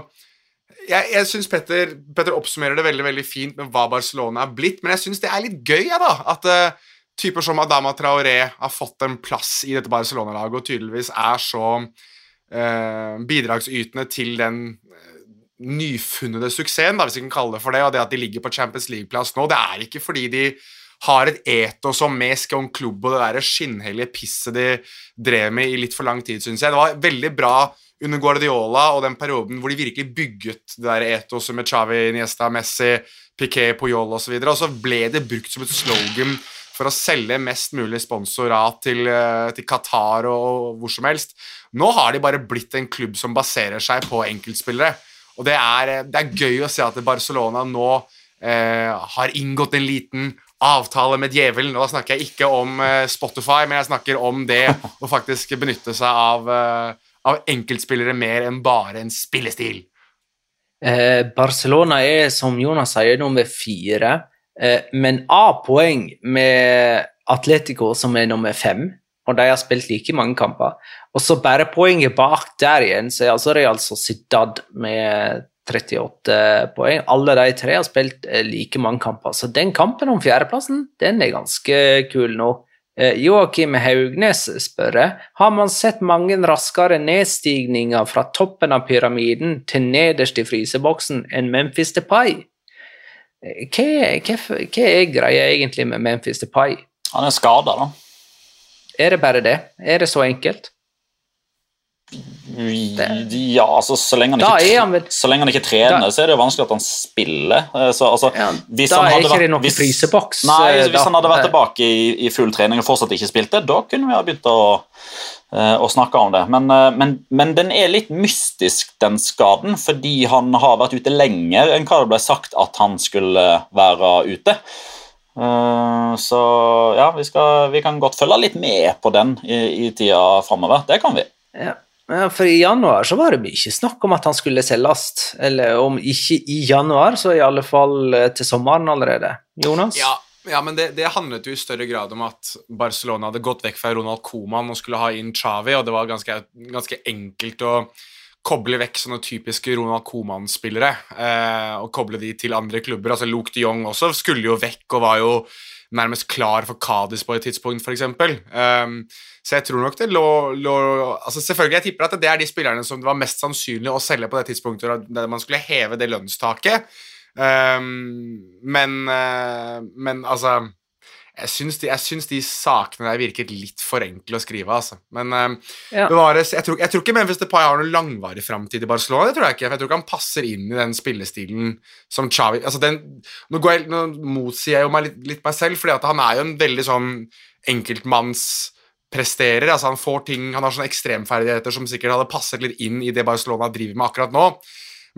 jeg, jeg syns Petter, Petter oppsummerer det veldig veldig fint med hva Barcelona er blitt, men jeg syns det er litt gøy, ja, da. At uh, typer som Adama Traoré har fått en plass i dette Barcelona-laget og tydeligvis er så uh, bidragsytende til den nyfunnede suksessen, da, hvis vi kan kalle det for det, og det at de ligger på Champions League-plass nå. Det er ikke fordi de har et etos om med en Klubb og det der skinnhellige pisset de drev med i litt for lang tid, syns jeg. Det var veldig bra under Guardiola og den perioden hvor de virkelig bygget det der etoset med Xavi, Niesta, Messi, Piquet, Puyol osv., og, og så ble det brukt som et slogan for å selge mest mulig sponsorat til, eh, til Qatar og hvor som helst. Nå har de bare blitt en klubb som baserer seg på enkeltspillere. Og det er, det er gøy å se at Barcelona nå eh, har inngått en liten avtale med djevelen. Og da snakker jeg ikke om eh, Spotify, men jeg snakker om det å faktisk benytte seg av, eh, av enkeltspillere mer enn bare en spillestil. Eh, Barcelona er, som Jonas sier, nummer fire, eh, men A-poeng med Atletico, som er nummer fem. Og de har spilt like mange kamper. Og så bare poenget bak der igjen, så er altså Real Sociedad med 38 poeng. Alle de tre har spilt eh, like mange kamper. Så den kampen om fjerdeplassen, den er ganske kul nå. Eh, Joakim Haugnes spør har man sett mange raskere nedstigninger fra toppen av pyramiden til nederst i fryseboksen enn Memphis Depay. Eh, Hva, hva, hva er greia egentlig med Memphis Depay? Han er skada, da. Er det bare det? Er det så enkelt? Ja, altså så lenge han ikke, han vel- så lenge han ikke trener, Da- så er det jo vanskelig at han spiller. Eh, Så, altså, hvis da han er ikke vært- det noen hvis- fryseboks, Nei, eh, hvis da. han hadde vært tilbake i, i full trening og fortsatt ikke spilte, da kunne vi ha begynt å, eh, å snakke om det. Men, men, men den er litt mystisk, den skaden, fordi han har vært ute lenger enn hva det ble sagt at han skulle være ute. Eh, Så ja, vi, skal, vi kan godt følge litt med på den i, i tida framover. Det kan vi. Ja. Ja, for i januar så var det mye snakk om at han skulle selges. Eller om ikke i januar, så i alle fall eh, til sommeren allerede. Jonas? Ja, ja men det, det handlet jo i større grad om at Barcelona hadde gått vekk fra Ronald Koeman og skulle ha inn Xavi, og det var ganske, ganske enkelt å koble vekk sånne typiske Ronald Koeman-spillere eh, og koble de til andre klubber. Altså Luke de Jong også skulle jo vekk og var jo nærmest klar for Kadis på et tidspunkt, f.eks. Um, så jeg tror nok det lå, lå altså Selvfølgelig, jeg tipper at det er de spillerne som det var mest sannsynlig å selge på det tidspunktet der man skulle heve det lønnstaket. Um, men, uh, men altså jeg syns, de, de sakene der virket litt for enkle å skrive, altså. Men um, Ja. bevares, jeg tror, jeg tror ikke Memphis Depay har noen langvarig framtid i Barcelona. Det tror jeg ikke, for jeg tror ikke han passer inn i den spillestilen som Xavi altså den, Nå, går jeg, nå motsier jeg jo meg litt, litt meg selv, for han er jo en veldig sånn enkeltmannspresterer. Altså han får ting, han har sånne ekstremferdigheter som sikkert hadde passet litt inn i det Barcelona driver med akkurat nå.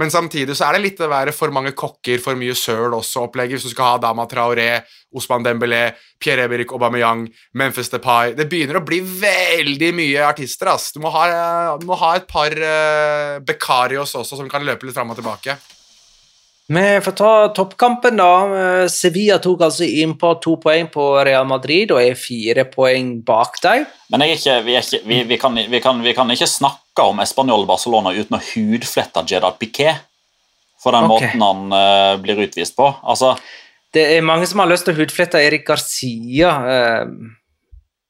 Men samtidig så er det litt det være for mange kokker, for mye søl også opplegget. Hvis du skal ha Dama Traoré, Osman Dembélé, Pierre-Emerick Aubameyang, Memphis Depay Det begynner å bli veldig mye artister. ass. Du må ha, du må ha et par uh, Becarios også som kan løpe litt fram og tilbake. Vi får ta toppkampen, da. Eh, Sevilla tok altså inn på to poeng på Real Madrid og er fire poeng bak dem. Men jeg er ikke, vi, er ikke, vi, vi, kan, vi, kan, vi kan ikke snakke om Español Barcelona uten å hudflette Jedad Piquet for den okay. måten han uh, blir utvist på. Altså, Det er mange som har lyst til å hudflette Erik Garcia. Uh,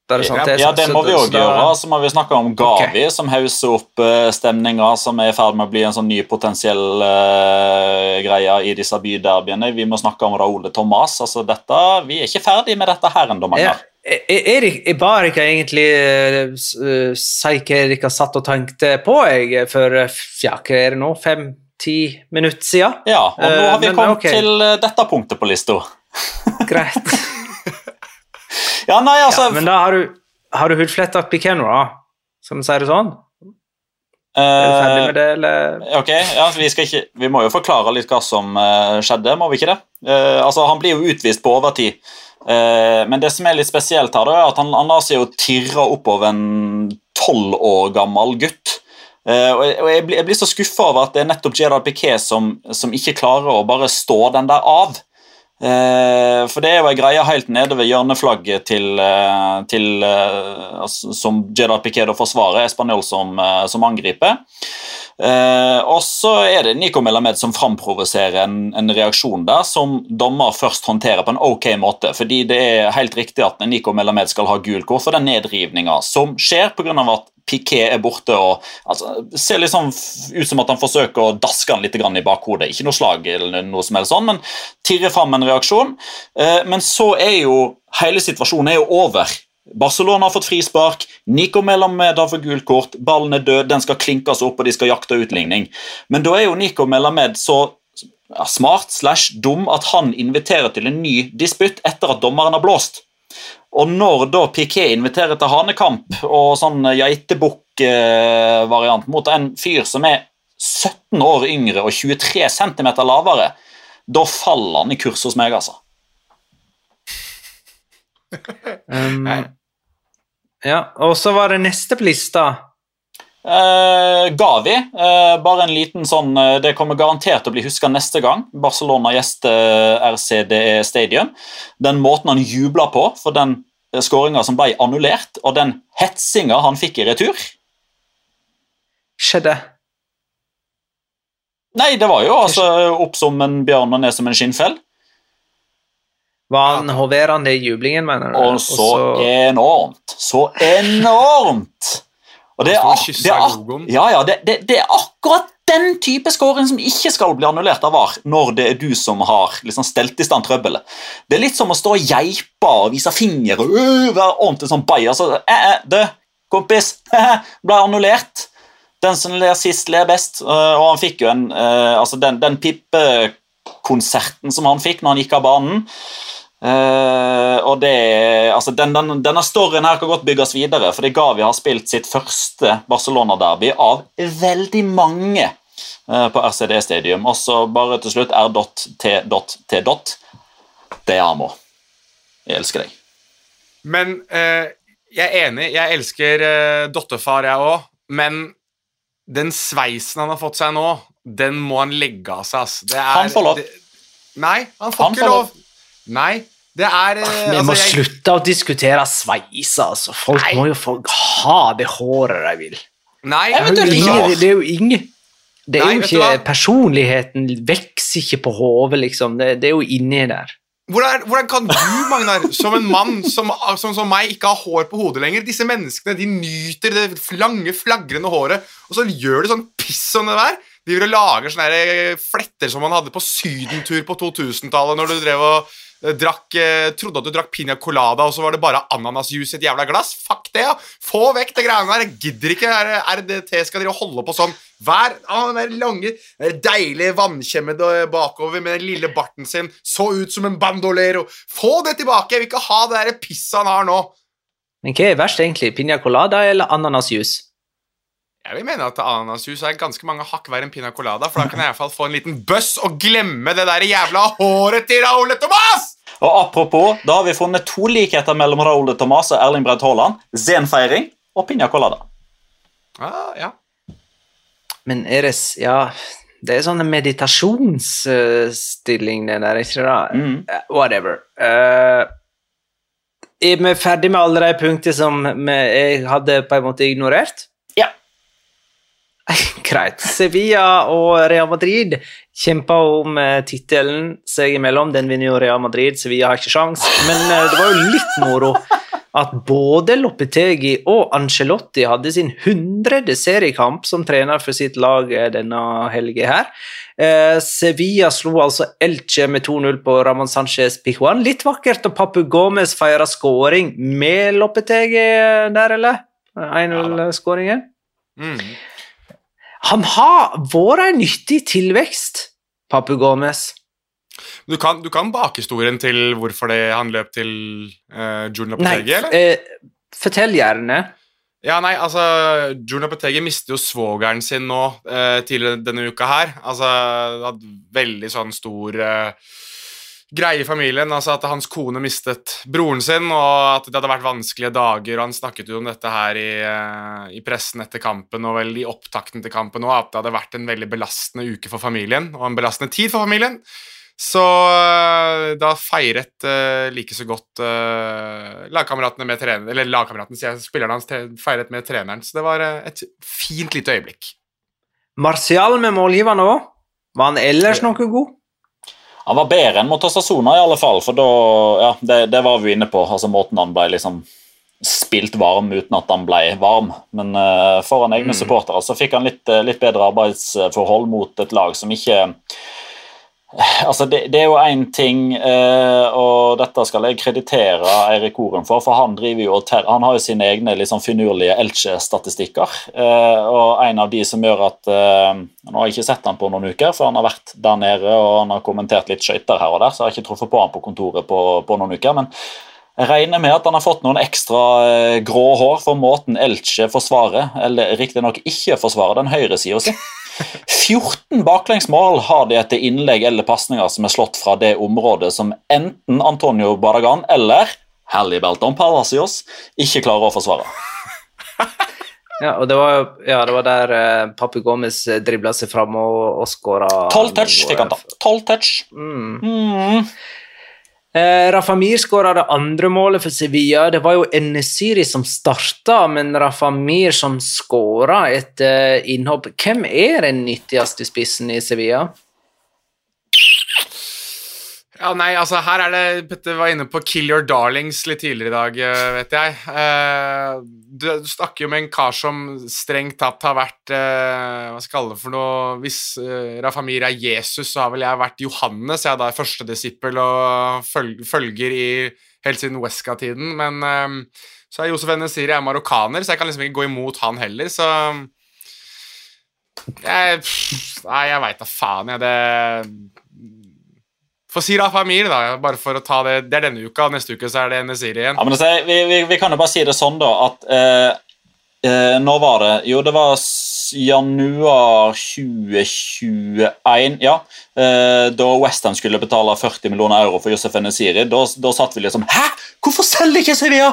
det sånn at ja, det må vi òg gjøre. Så må vi snakke om Gavi, som hauser opp uh, stemninga, som er i ferd med å bli en sånn ny potensiell uh, greie i disse byderbyene. Vi må snakke om Raoul de Tomàs. Altså, dette, vi er ikke ferdig med dette her ennå, Ja, Magnar. er, Erik, er bare ikke egentlig eh, eh, hva Erik har satt og tenkte på jeg, for eh, ja, hva er det nå, fem-ti minutter siden? Ja, og nå Eh, har vi men kommet okay. til eh, dette punktet på lista. Greit. <laughs> Ja, nei, altså Ja, men da har du, har du hudfletta Piquet? Skal vi si det sånn? Er du ferdig eh, med det, eller? Ok, ja, vi, ikke, vi må jo forklare litt hva som eh, skjedde, må vi ikke det? Uh, altså, Han blir jo utvist på overtid, Eh, men det som er litt spesielt her, er at han, han lar seg jo tirre oppover en tolv år gammel gutt. Eh, og jeg, blir, så skuffa over at det er nettopp Gerard Piquet som, som ikke klarer å bare stå den der av. Eh, for det er jo ei greie helt nede ved hjørneflagget til, eh, til eh, altså, Som Jedad Piquet forsvarer, Español som, eh, som angriper. Eh, og så er det Nico Melamed som framprovoserer en, en reaksjon der, som dommer først håndterer på en ok måte. Fordi det er helt riktig at Nico Melamed skal ha gult kort for den nedrivninga som skjer pga. at Piquet er borte og altså, ser sånn ut som at han forsøker å daske han litt i bakhodet. Ikke noe slag, eller noe som helst sånn, men tirrer fram en reaksjon. Eh, men så er jo hele situasjonen er jo over. Barcelona har fått frispark, Nico Melamed har fått gult kort, ballen er død, den skal klinkes opp, og de skal jakte utligning. Men da er jo Nico Melamed så smart slash dum at han inviterer til en ny disputt etter at dommeren har blåst. Og når da Piquet inviterer til hanekamp og sånn geitebukk-variant mot en fyr som er 17 år yngre og 23 cm lavere, da faller han i kurs hos meg, altså. Um, ja, og så var det neste på lista. Uh, Gavi, Uh, bare en liten sånn uh, Det kommer garantert til å bli huska neste gang Barcelona gjester RCDE Stadium. Den måten han jubla på for den skåringa som ble annullert, og den hetsinga han fikk i retur. Skjedde. Nei, det var jo altså opp som en bjørn og ned som en skinnfell. Var han hoverende i jublingen, mener du? Og så enormt. Så enormt! Og det er, det er, ja, ja, det, det, det er akkurat den type scoring som ikke skal bli annullert av VAR, når det er du som har liksom stelt i stand trøbbelet. Det er litt som å stå og geipe og vise finger og øh, være ordentlig sånn bajas. Så, eh, eh, du, kompis, <laughs> ble annullert. Den som ler sist, ler best. Eh, og han fikk jo en eh, Altså, den, den pippekonserten som han fikk når han gikk av banen Uh, og det, altså den, den, Denne storyen her kan godt bygges videre, fordi Gavi har spilt sitt første Barcelona-derby av veldig mange uh, på RCD Stadium. Og så bare til slutt R.T.T. Det er Amo. Jeg elsker deg. Men uh, jeg er enig, jeg elsker uh, Dottefar, jeg òg, men den sveisen han har fått seg nå, den må han legge av seg, ass. Det er, Han får lov. Det, nei, han får Han ikke får lov. Nei, det er Vi Vi må altså, jeg- slutte å diskutere sveise, altså. Folk Nei. må jo få ha det håret de vil. Nei, vet Det er det er jo ingen det er Nei, jo ikke. Personligheten vokser ikke på hodet, liksom. Det, det er jo inni der. Hvordan, hvordan kan du, Magnar, som en mann som, som, som meg, ikke ha hår på hodet lenger? Disse menneskene de nyter det lange, flagrende håret, og så gjør de sånn piss som det der. Driver og lager sånne fletter som man hadde på sydentur på 2000-tallet, når du drev og eh, drakk eh, Trodde at du drakk piña colada, og så var det bare ananasjuice i et jævla glass. Fuck det, ja! Få vekk det greiene der. Jeg gidder ikke RDT skal drive og holde på sånn. Hver ah, den der lange, den deilige vannkjemmede bakover med den lille barten sin. Så ut som en bandolero. Få det tilbake! Jeg vil ikke ha det der pisset han har nå. Men hva er verst, egentlig? Piña colada eller ananasjuice? Jeg vil mene at ananasjus er ganske mange hakk verre enn piña colada, for da kan jeg i hvert fall få en liten bøss og glemme det der jævla håret til Raúl Thomas! Og Apropos, da har vi funnet to likheter mellom Raúl Thomas Tomas og Erling Braut Haaland. Zen-feiring og piña colada. Ah, ja. Men er det Ja, det er sånn meditasjonsstilling, det der, ikke det? Mm. Uh, Whatever. Uh, er vi ferdig med alle de punktene som vi, jeg hadde på en måte ignorert? <laughs> Greit. Sevilla og Real Madrid kjemper om uh, tittelen seg imellom. Den vinner jo Real Madrid, Sevilla har ikke sjans. Men eh, det var jo litt moro at både Lopetegi og Ancelotti hadde sin hundrede seriekamp som trener for sitt lag eh, denne helga her. Eh, Sevilla slo altså Elche med 2-0 på Ramón Sánchez Pijuan. Litt vakkert, og Papu Gomez feira skåring med Lopetegi eh, der, eller? 1-0-skåringen. Mm. Han har vært en nyttig tilvekst, Papu Gomez. Du kan, du kan bakhistorien til hvorfor det, han løp til Junior Nei, Lopetegi, eller? eh, fortell gjerne. Ja, nei, altså Junior Lopetegi mister jo svogeren sin nå eh, tidligere denne uka her. Altså, hadde veldig sånn stor eh, greie i familien. Altså At hans kone mistet broren sin, og at det hadde vært vanskelige dager. og Han snakket jo om dette her i, eh, i pressen etter kampen og vel i opptakten til kampen òg, at det hadde vært en veldig belastende uke for familien og en belastende tid for familien. Så øh, da feiret uh, like så godt uh, lagkameratene med treneren Eller lagkameraten, sier jeg, spillerne hans feiret med treneren. Så det var uh, et fint lite øyeblikk. Martial med målgiverne òg. Var han ellers noe god? Han var bedre enn mot Osasuna, i alle fall. For da, ja, det, det var vi inne på. altså Måten han ble liksom spilt varm uten at han ble varm. Men uh, foran egne supportere så fikk han litt, eh, litt bedre arbeidsforhold mot et lag som ikke Altså, det, det er jo én ting, eh, og dette skal jeg kreditere Eirik Oren for, for han driver jo han har jo sine egne sånn finurlige Elche-statistikker. Eh, og en av de som gjør at eh, Nå har jeg ikke sett han på noen uker, for han har vært der nede og han har kommentert litt skøyter her og der, så jeg har ikke truffet på han på kontoret på, på noen uker. men jeg regner med at han har fått noen ekstra eh, grå hår for måten Elche forsvarer, eller riktignok ikke forsvarer, den høyresida si. 14 baklengsmål har de etter innlegg eller pasninger som er slått fra det området som enten Antonio Barragan eller Hallibelton Palacios ikke klarer å forsvare. Ja, og det var, ja, det var der uh, Papi Gomez dribla seg fram og, og skåra 12 touch fikk han ta. 12 touch. Mm. Mm. Eh, Rafa skåra det andre målet for Sevilla. Det var jo Enesiri som starta, men Rafamir som skåra etter innhopp. Hvem er den nyttigste spissen i Sevilla? Ja, nei, altså Her er det Petter var inne på 'Kill Your Darlings' litt tidligere i dag, eh, vet jeg. Eh, du, snakker jo med en kar som strengt tatt har vært eh, Hva skal det for noe Hvis uh, Rafamir er Jesus, så har vel jeg vært Johannes. Jeg er da første disippel og følg, følger i helt siden Wesca-tiden. Men så er Josef Enesiri er marokkaner, så jeg kan liksom ikke gå imot han heller, så jeg, Nei, jeg veit da faen, jeg. Det Få si da familie da, bare for å ta det Det er denne uka, neste uke så er det Nesiri igjen. Ja, men altså, vi, vi, vi kan jo bare si det sånn, da, at eh, eh, Når var det? Jo, det var januar 2021, ja. Eh, da Westham skulle betale 40 millioner euro for Josef Nesiri, Da, da satt vi liksom Hæ?! Hvorfor selger ikke Sevilla?!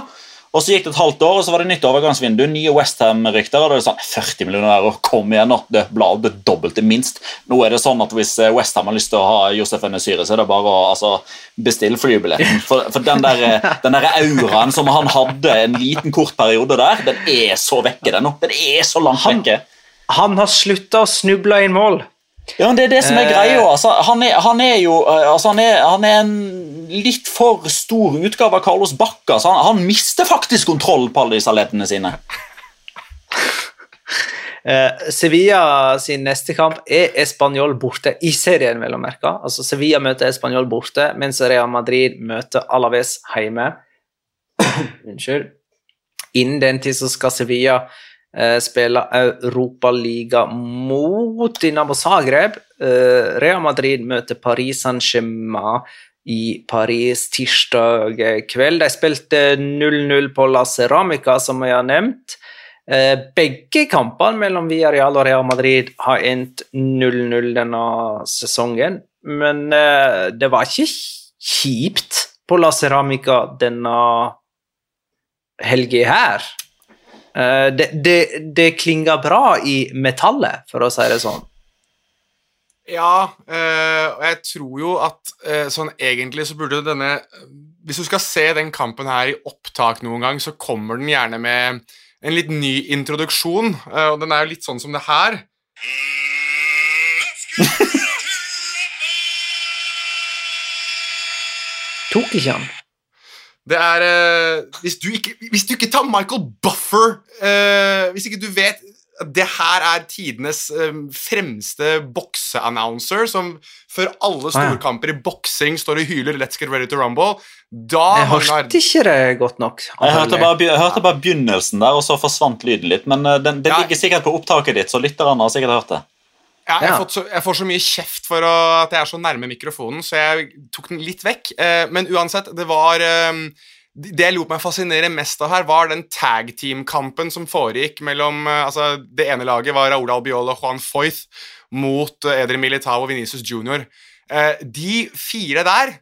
Og så gikk det et halvt år, og så var det nytt overgangsvindu. Nye Westham-rykter. Og det er sånn 40 millioner euro, kom igjen, nå! Det blir det dobbelte, minst. Nå er det sånn at hvis Westham har lyst til å ha Josef Enesyre, så er det bare å altså, bestille flybilletten. For, for den, der, <laughs> den der auraen som han hadde en liten, kort periode der, den er så vekke, den nå. Den er så langt vekke. Han har slutta å snuble inn mål. Ja, men Det er det som er Eh. greia. Altså, han, er, han er jo eh, altså, han, er, han er en litt for stor utgave av Carlos Bacca. Så han, han mister faktisk kontroll på alle disse leddene sine. <laughs> Eh, Sevilla sin neste kamp er Español borte, i serien, vel å merke. Altså, Sevilla møter Español borte, mens Real Madrid møter Alaves hjemme. <coughs> Unnskyld. Innen den tid så skal Sevilla spille Europaliga mot Dinamo Zagreb. Eh, Real Madrid møter Paris Saint-Germain i Paris tirsdag kveld. De spilte 0-0 på La Ceramica, som jeg har nevnt. Eh, begge kampene mellom Villarreal og Real Madrid har endt 0-0 denne sesongen, men eh, det var ikke kjipt på La Ceramica denne helga her. Eh, det, det, det klinger bra i metallet, for å si det sånn. Ja, øh, og jeg tror jo at øh, sånn egentlig så burde denne Hvis du skal se den kampen her i opptak noen gang, så kommer den gjerne med en litt ny introduksjon, og den er jo litt sånn som det her. <laughs> Tok ikke han? Det er øh, hvis, du ikke, hvis du ikke tar Michael Buffer øh, Hvis ikke du vet det her er tidenes um, fremste bokseannouncer, som før alle storkamper i boksing står og hyler 'Let's get ready to rumble'. Da jeg hørte ikke det godt nok. Jeg hørte, bare, jeg hørte, bare, begynnelsen der, og så forsvant lyden litt. Men uh, den, den ja. ligger sikkert på opptaket ditt, så lytterne har sikkert hørt det. Ja, jeg, ja. så, jeg, får så mye kjeft for å, at jeg er så nærme mikrofonen, så jeg tok den litt vekk. Eh, men uansett, det var eh, det jeg lot meg fascinere mest av her, var den tag team-kampen som foregikk mellom eh, altså Det ene laget var Raúl Albiol og Juan Foyth mot eh, Eder Militao og Venezia Junior. Eh, de fire der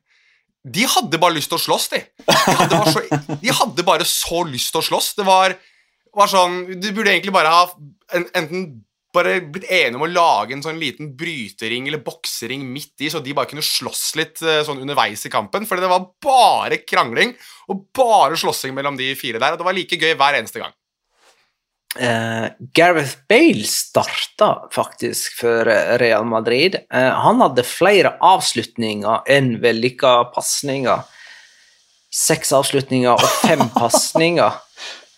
de hadde bare lyst til å slåss, de. De hadde bare så, de hadde bare så lyst til å slåss. Det var, var sånn Du burde egentlig bare ha enten bare blitt enige om å lage en sånn liten brytering eller boksering midt i, så de bare kunne slåss litt eh, sånn underveis i kampen. For det var bare krangling og bare slåssing mellom de fire der, og det var like gøy hver eneste gang. Uh, Gareth Bale starta faktisk for Real Madrid. Uh, han hadde flere avslutninger enn vellykka pasninger. Seks avslutninger og fem <laughs> pasninger.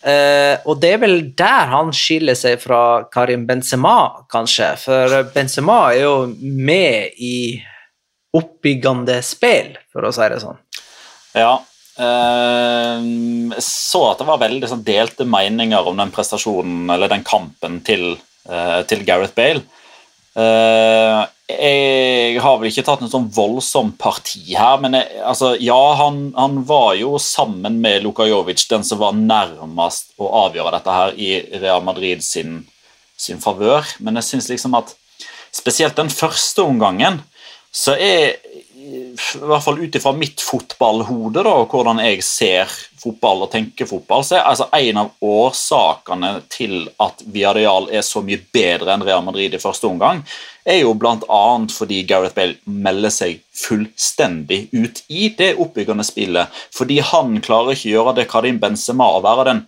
Uh, og det er vel der han skiller seg fra Karim Benzema, kanskje. For Benzema er jo med i oppbyggende spill, for å si det sånn. Ja. Uh, så at det var veldig sånn, delte meninger om den prestasjonen, eller den kampen, til, uh, til Gareth Bale. Uh, jeg har vel ikke tatt en sånn voldsom parti her, men jeg, altså, ja, han, han, var jo sammen med Luka Jovic den som var nærmest å avgjøre dette her i Real Madrid sin, sin favør. Men jeg syns liksom at spesielt den første omgangen så er i hvert fall ut ifra mitt fotballhode og hvordan jeg ser fotball og tenker fotball, så er altså en av årsakene til at Viadial er så mye bedre enn Real Madrid i første omgang, er jo bl.a. fordi Gareth Bale melder seg fullstendig ut i det oppbyggende spillet. Fordi han klarer ikke å gjøre det Karim Benzema å være den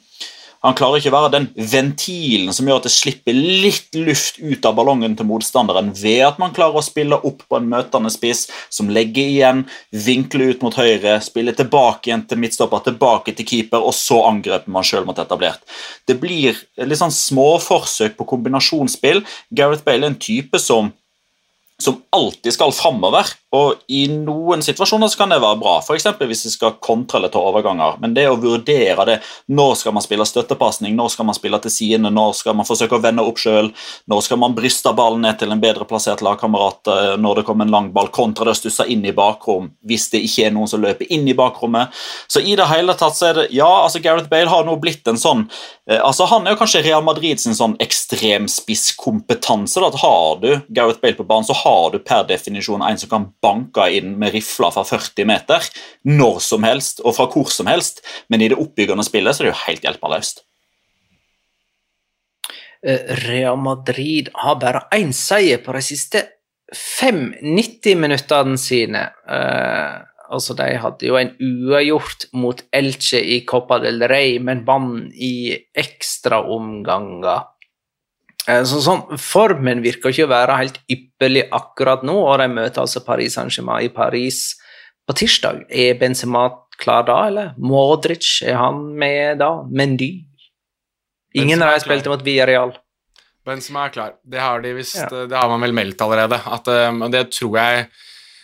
han klarer ikke å være den ventilen som gjør at det slipper litt luft ut av ballongen til motstanderen ved at man klarer å spille opp på en møtende spiss som legger igjen, vinkler ut mot høyre, spiller tilbake igjen til midtstopper, tilbake til keeper, og så angriper man sjøl mot etablert. Det blir litt sånn småforsøk på kombinasjonsspill. Gareth Bale er en type som som alltid skal framover. Og i noen situasjoner så kan det være bra, f.eks. hvis vi skal kontre eller ta overganger. Men det å vurdere det Når skal man spille støttepasning, når skal man spille til sidene, når skal man forsøke å vende opp sjøl, når skal man bryste ballen ned til en bedre plassert lagkamerat eh, når det kommer en lang ball, kontra det å stusse inn i bakrom hvis det ikke er noen som løper inn i bakrommet. Så i det hele tatt så er det Ja, altså Gareth Bale har nå blitt en sånn eh, altså Han er jo kanskje Real Madrid sin sånn ekstremspisskompetanse. Har du Gareth Bale på banen, så har du per definisjon en som kan banke inn med rifla fra 40 meter når som helst og fra hvor som helst, men i det oppbyggende spillet så er det jo helt hjelpeløst. Eh, Real Madrid har bare én seier på de siste fem 90-minuttene sine. Uh, altså, de hadde jo en uavgjort mot Elche i Copa del Rey, men vant i ekstraomganger. Eh, så, sånn, formen virker ikke å være helt ypperlig akkurat nå, og de møter altså Paris Saint-Germain i Paris på tirsdag. Er Benzema klar da, eller? Modric, er han med da? Mendy? Ingen av dem spilte mot Villarreal. Benzema er klar. Det har, de visst, Ja. det har man vel meldt allerede. At, eh, det tror jeg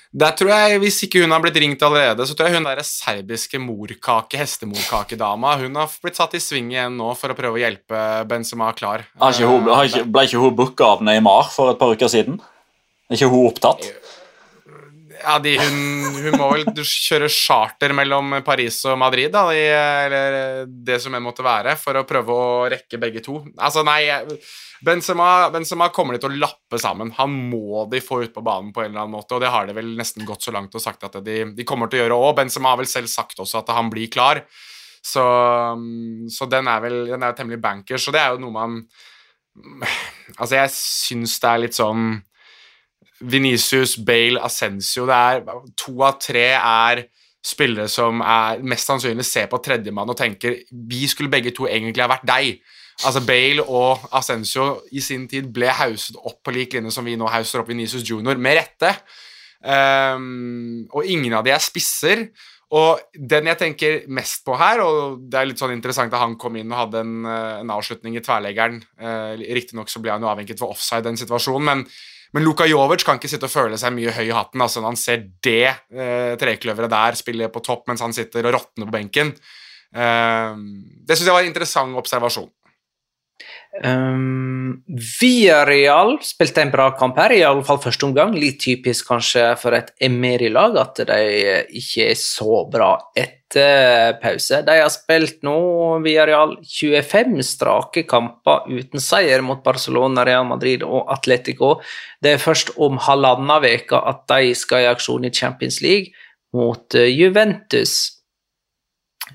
der tror jeg, Hvis ikke hun har blitt ringt allerede, så tror jeg hun der serbiske morkake, hestemorkakedama Hun har blitt satt i sving igjen nå for å prøve å hjelpe Benzema klar. Har ikke hun, har ikke, ble ikke hun booka av Neymar for et par uker siden? Er ikke hun opptatt? Ja, de, hun, hun må vel kjøre charter mellom Paris og Madrid, da, de, eller det som enn måtte være, for å prøve å rekke begge to. Altså, nei Benzema, Benzema kommer de til å lappe sammen. Han må de få ut på banen på en eller annen måte, og det har de vel nesten gått så langt og sagt at de, de kommer til å gjøre òg. Benzema har vel selv sagt også at han blir klar, så, så den er vel den er temmelig bankers, og det er jo noe man Altså, jeg syns det er litt sånn Venicius, Bale, Ascencio det er, To av tre er spillere som er mest sannsynlig ser på tredjemann og tenker vi skulle begge to egentlig ha vært deg. Altså Bale og Ascencio i sin tid ble hauset opp på lik linje som vi nå hauser opp Venicius Junior, med rette. Um, og ingen av de er spisser. Og den jeg tenker mest på her, og det er litt sånn interessant at han kom inn og hadde en, eh, en avslutning i tverleggeren uh, Riktignok så ble han jo avhengig for offside den situasjonen, men, men Luka Jovic kan ikke sitte og føle seg mye høy i hatten altså når han ser det uh, trekløveret der spille på topp mens han sitter og råtner på benken. Uh, det syns jeg var en interessant observasjon. Um, Real spilte en bra kamp her, i alle fall første omgang. Litt typisk kanskje for et Emery-lag at de ikke er så bra etter pause. De har spilt nå, via Real, 25 strake kamper uten seier mot Barcelona, Real Madrid og Atletico. Det er først om halvannen uke at de skal i aksjon i Champions League mot eh, Juventus.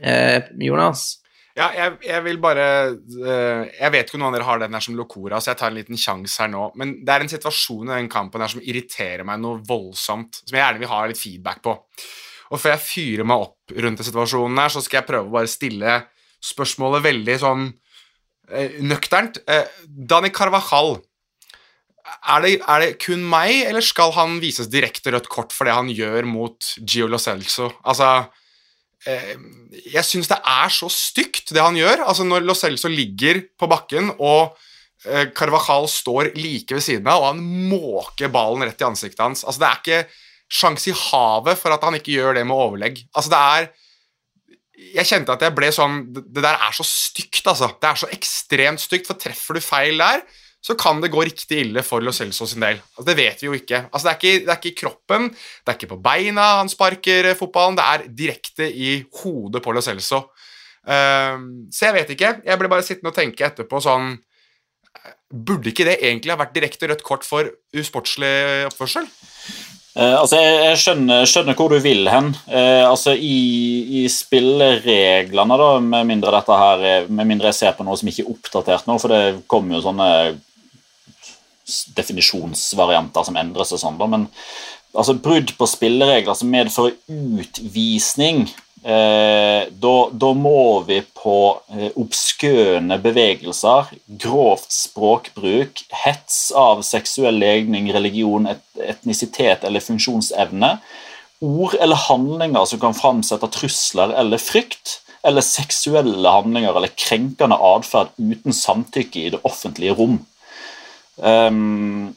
Eh, Jonas? Ja, jeg, jeg, vil bare uh, Jeg vet ikke om noen av dere har den der som Locora, så jeg tar en liten sjanse her nå. Men det er en situasjon i den kampen her som irriterer meg noe voldsomt, som jeg gjerne vil ha litt feedback på. Og før jeg fyrer meg opp rundt den situasjonen her, så skal jeg prøve å bare stille spørsmålet veldig sånn uh, nøkternt. Uh, Dani Carvajal, er det, er det, kun meg, eller skal han vises direkte rødt kort for det han gjør mot Gio Lo Celso? Altså jeg syns det er så stygt, det han gjør. Altså Når Lo Celso ligger på bakken, og Carvajal står like ved siden av, og han måker ballen rett i ansiktet hans Altså Det er ikke sjanse i havet for at han ikke gjør det med overlegg. Altså Det er Jeg kjente at jeg ble sånn Det der er så stygt, altså. Det er så ekstremt stygt, for treffer du feil der, så kan det gå riktig ille for Lo Celso sin del. Altså, det vet vi jo ikke. Altså, det, er ikke. det er ikke kroppen, det er ikke på beina han sparker fotballen, det er direkte i hodet på Lo Celso. Uh, så jeg vet ikke. Jeg ble bare sittende og tenke etterpå sånn Burde ikke det egentlig ha vært direkte rødt kort for usportslig oppførsel? Uh, altså, jeg, jeg skjønner, skjønner, hvor du vil hen. Uh, altså, i, i, spillereglene, da, med mindre dette her Med mindre jeg ser på noe som ikke er oppdatert nå, for det kommer jo sånne definisjonsvarianter som endres og sånn, men altså, brudd på spilleregler som medfører utvisning Eh, da, da, må vi på eh, obskøne bevegelser, grovt språkbruk, hets av seksuell legning, religion, et, etnisitet eller funksjonsevne, ord eller handlinger som kan framsette trusler eller frykt, eller seksuelle handlinger eller krenkende atferd uten samtykke i det offentlige rom. Um,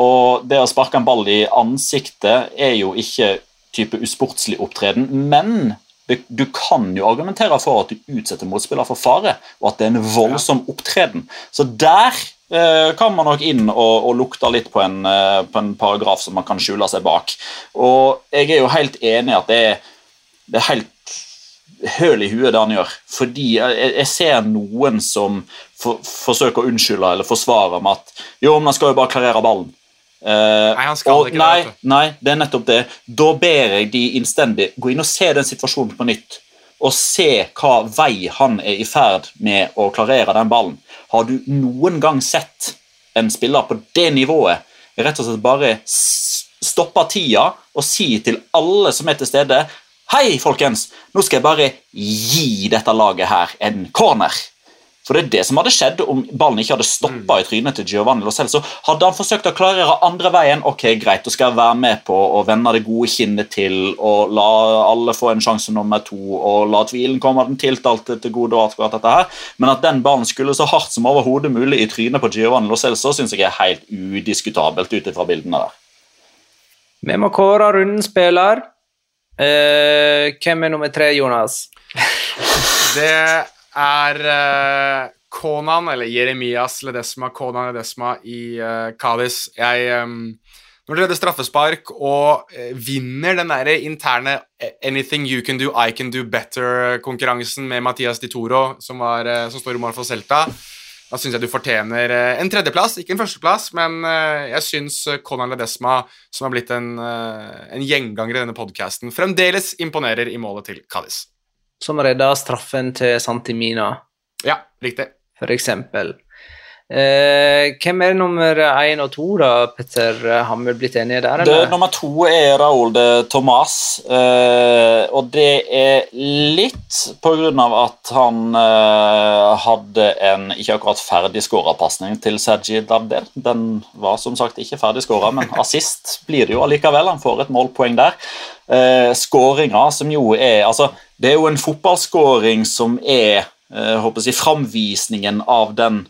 og det å sparke en ball i ansiktet er jo ikke type usportslig opptreden, men du kan jo argumentere for at du utsetter motspiller for fare, og at det er en voldsom opptreden. Så der eh, kan man nok inn og, og lukte litt på en, eh, på en, paragraf som man kan skjule seg bak. Og jeg er jo helt enig i at det er, det er helt høl i huet det han gjør. Fordi jeg, jeg ser noen som for, forsøker å unnskylde eller forsvare med at jo, men han skal jo bare klarere ballen. Uh, nei, han skal og, ikke nei, det. Nei, det er nettopp det. Da ber jeg de innstendig gå inn og se den situasjonen på nytt. Og se hva vei han er i ferd med å klarere den ballen. Har du noen gang sett en spiller på det nivået rett og slett bare stoppe tida og si til alle som er til stede Hei, folkens! Nå skal jeg bare gi dette laget her en corner. For det er det som hadde skjedd om ballen ikke hadde stoppa i trynet til Giovanni Lo Celso. Hadde han forsøkt å klarere andre veien, ok, greit, da skal jeg være med på å vende det gode kinnet til og la alle få en sjanse nummer to og la tvilen komme den tiltalte til gode. og akkurat dette her. Men at den ballen skulle så hardt som overhodet mulig i trynet på Giovanni Lo Celso, syns jeg er helt udiskutabelt ut ifra bildene der. Vi må kåre rundens spiller. Eh, hvem er nummer tre, Jonas? Det er uh, Konan, eller Jeremias Ledesma, Konan Ledesma i uh, Cádiz. Jeg um, Når det redder straffespark og uh, vinner den der interne 'Anything you can do, I can do better'-konkurransen med Mathias Di Toro, som, var, uh, som står i mål for Celta, da syns jeg du fortjener en tredjeplass, ikke en førsteplass, men jeg syns Konan Ledesma, som har blitt en, en gjenganger i denne podkasten, fremdeles imponerer i målet til Cádiz som redda straffen til Santimina. Ja, riktig. For eksempel. Eh, hvem er nummer én og to, da, Petter? Har vi blitt enige der, eller? Det, nummer to er Raoul de Tomàs. Eh, og det er litt på grunn av at han eh, hadde en ikke akkurat ferdigskåra pasning til Sergi Dabder. Den var som sagt ikke ferdigskåra, men assist blir det jo allikevel. Han får et målpoeng der. Eh, Skåringa, som jo er altså det er jo en fotballskåring som er eh, håper jeg, framvisningen av den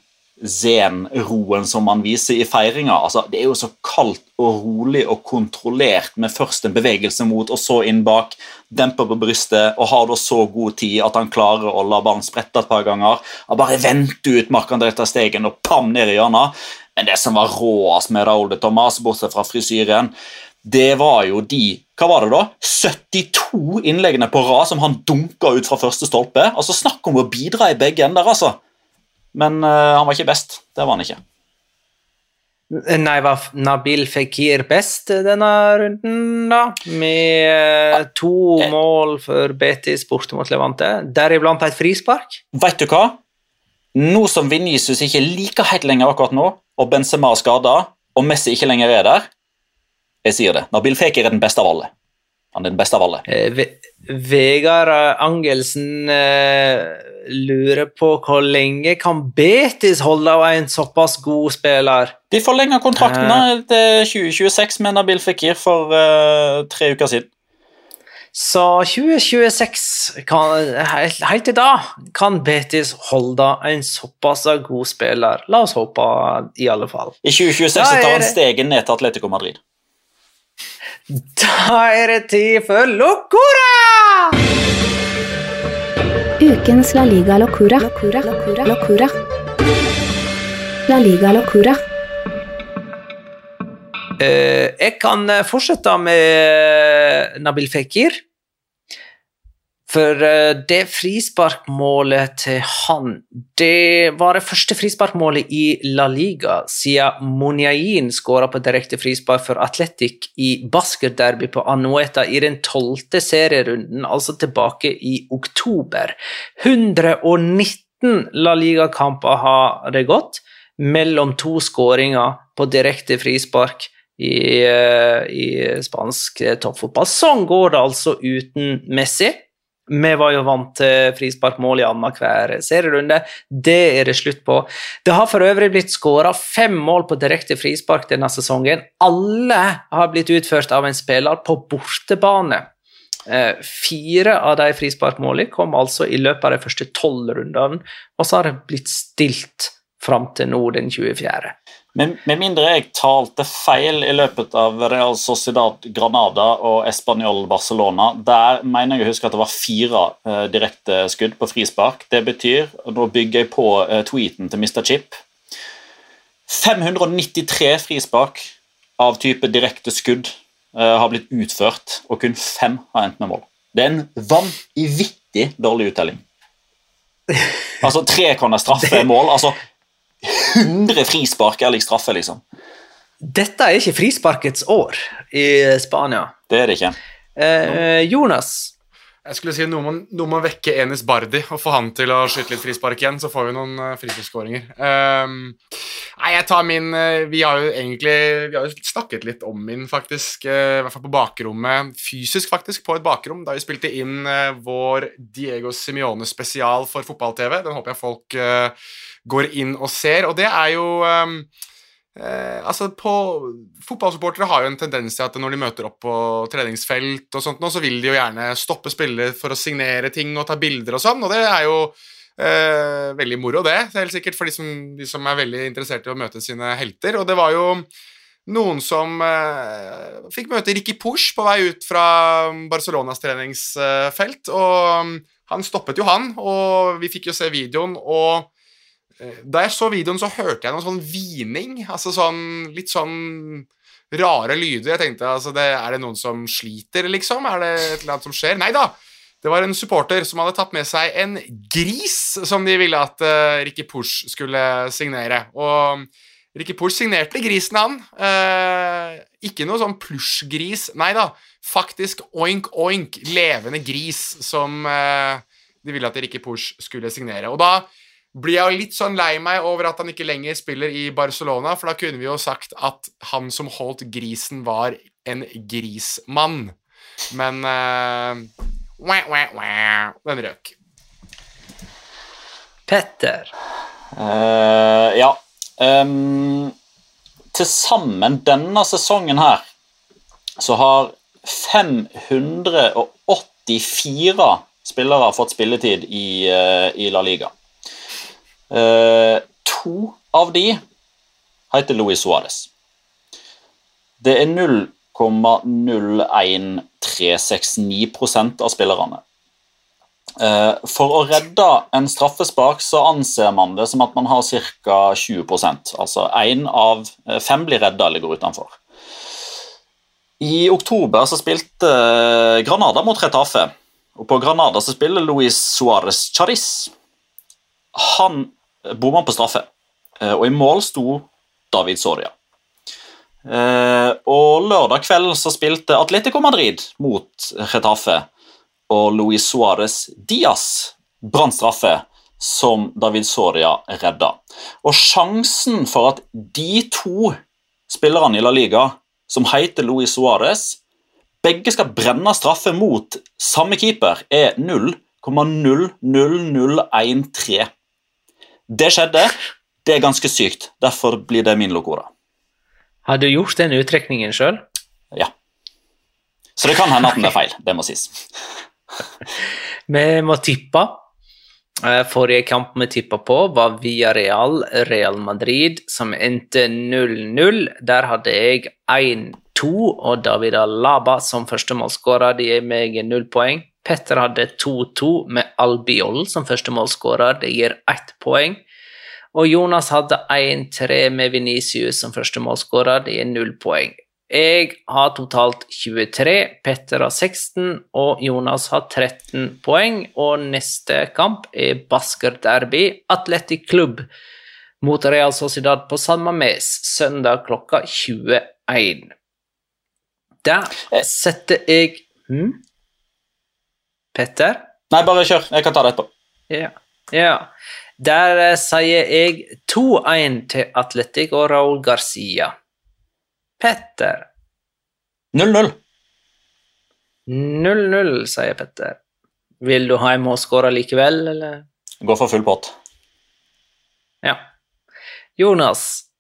zen-roen som man viser i feiringa. Altså, det er jo så kaldt og rolig og kontrollert med først en bevegelse mot, og så inn bak. Demper på brystet og har da så god tid at han klarer å la ballen sprette et par ganger. Han bare venter ut Marc-André Stegen og pam ned i hjørnet. Men det som var råest med Raoul de Thomas, bortsett fra frisyren, det var jo de hva var det da? 72 innleggene på rad som han dunka ut fra første stolpe. Altså Snakk om å bidra i begge ender, altså. Men uh, han var ikke best. Det var han ikke. Nei, var Nabil Fikir best denne runden, da? Med uh, to eh. mål for Betis borte mot Levante, deriblant et frispark? Vet du hva? Nå som Vinicius ikke liker helt lenger akkurat nå, og Benzema er skada, og Messi ikke lenger er der, jeg sier det. Nabil Fekir er den beste av alle. Han er den beste av alle. Eh, Vegard Angelsen eh, lurer på hvor lenge kan Betis holde av en såpass god spiller? De forlenga kontraktene eh. til 2026 med Nabil Fekir for eh, tre uker siden. Så 2026, kan, helt, helt til da, kan Betis holde en såpass god spiller. La oss håpe, i alle fall. I 2026 tar han steget ned til Atletico Madrid. Da er det tid for Locora! Ukens La Liga Locora. Locora. Locora. Locora. La Liga Locora. Uh, jeg kan fortsette med Nabil Fikir. For eh, det frisparkmålet til han, det var det første frisparkmålet i La Liga siden Monjain skåra på direkte frispark for Atletic i basketderby på Anueta i den tolvte serierunden, altså tilbake i oktober. 119 La Liga-kamper har det gått mellom to skåringer på direkte frispark i, eh, i spansk toppfotball. Sånn går det altså uten Messi. Vi var jo vant til frisparkmål i annenhver serierunde. Det er det slutt på. Det har for øvrig blitt skåra fem mål på direkte frispark denne sesongen. Alle har blitt utført av en spiller på bortebane. Eh, fire av de frisparkmålene kom altså i løpet av de første tolv rundene, og så har det blitt stilt fram til nå, den 24. Med, med, mindre jeg talte feil i løpet av Real Sociedad Granada og Español Barcelona, der mener jeg å huske at det var fire eh, direkte skudd på frispark. Det betyr, og nå bygger jeg på eh, tweeten til Mr. Chip 593 frispark av type direkte skudd eh, har blitt utført, og kun fem har endt med mål. Det er en vanvittig dårlig uttelling. Altså tre kan straffe mål. altså 100 frispark eller straffe, liksom. Dette er ikke frisparkets år i Spania. Det er det ikke. Eh, Jonas, Jeg skulle si noe må, vekke Enis Bardi og få han til å skyte litt frispark igjen, så får vi noen uh, frisparkskåringer. Um, nei, jeg tar min uh, Vi har jo egentlig Vi har jo snakket litt om min, faktisk. Uh, I hvert fall på bakrommet. Fysisk, faktisk, på et bakrom. Da vi spilte inn uh, vår Diego Simione spesial for fotball-TV. Den håper jeg folk uh, går inn og ser. Og det er jo um, Eh, altså på, Fotballsupportere har jo en tendens til at når de møter opp på treningsfelt, og sånt, nå, så vil de jo gjerne stoppe spillere for å signere ting og ta bilder og sånn, og det er jo eh, veldig moro, det. Helt sikkert for de som, de som, er veldig interessert i å møte sine helter. Og det var jo noen som eh, fikk møte Ricky Push på vei ut fra Barcelonas treningsfelt, og han stoppet jo han, og vi fikk jo se videoen. og da jeg så videoen, så hørte jeg noe sånn hvining. Altså sånn litt sånn rare lyder. Jeg tenkte altså det, Er det noen som sliter, liksom? Er det et eller annet som skjer? Nei da! Det var en supporter som hadde tatt med seg en gris som de ville at uh, Ricky Push skulle signere. Og Ricky Push signerte grisen, han. Uh, ikke noe sånn plysjgris. Nei da. Faktisk oink oink, levende gris som uh, de ville at Ricky Push skulle signere. Og da blir jeg jo litt sånn lei meg over at han ikke lenger spiller i Barcelona, for da kunne vi jo sagt at han som holdt grisen, var en grismann. Men uh, wah, wah, wah, Den røk. Petter. Uh, ja. Um, Til sammen denne sesongen her så har 584 spillere fått spilletid i, uh, i La Liga. Uh, to av de heter Luis Suárez. Det er 0,01369% av spillerne. Uh, for å redde en straffespark så anser man det som at man har ca. 20% Altså én av fem blir redda eller går utenfor. I oktober så spilte Granada mot Retafe. Og på Granada så spiller Luis Suárez Charis. Han bomma på straffe, eh, og i mål sto David Soria. Eh, og lørdag kveld så spilte Atletico Madrid mot Retafe, og Luis Suárez Diaz brant straffe som David Soria redda. Og sjansen for at de to spillerne i La Liga, som heter Luis Suárez, begge skal brenne straffe mot samme keeper, er 0,00013. Det skjedde. Det er ganske sykt. Derfor blir det min locora. Har du gjort den uttrekningen sjøl? Ja. Så det kan hende at den er feil. Det må sies. <laughs> vi må tippe. Eh, forrige kamp vi tippa på, var via Real, Real Madrid, som endte 0-0. Der hadde jeg 1-2 og David Alaba som førstemålsskårer. De gir meg null poeng. Petter hadde 2-2 med Albiol som førstemålsskårer. Det gir ett poeng. Og Jonas hadde 1-3 med Venicius som førstemålsskårer. Det gir null poeng. Jeg har totalt 23, Petter har 16 og Jonas har 13 poeng. Og neste kamp er Basker Derby, Atletic Klubb mot Real Sociedad på San Mames søndag klokka 21. Der setter jeg hm? Petter? Nei, bare kjør. Jeg kan ta det etterpå. Ja. ja. Der uh, sier jeg 2-1 til Atletic og Raúl Garcia. Petter? 0-0. 0-0, sier Petter. Vil du ha en målskårer likevel, eller? Gå for full pott. Ja. Jonas?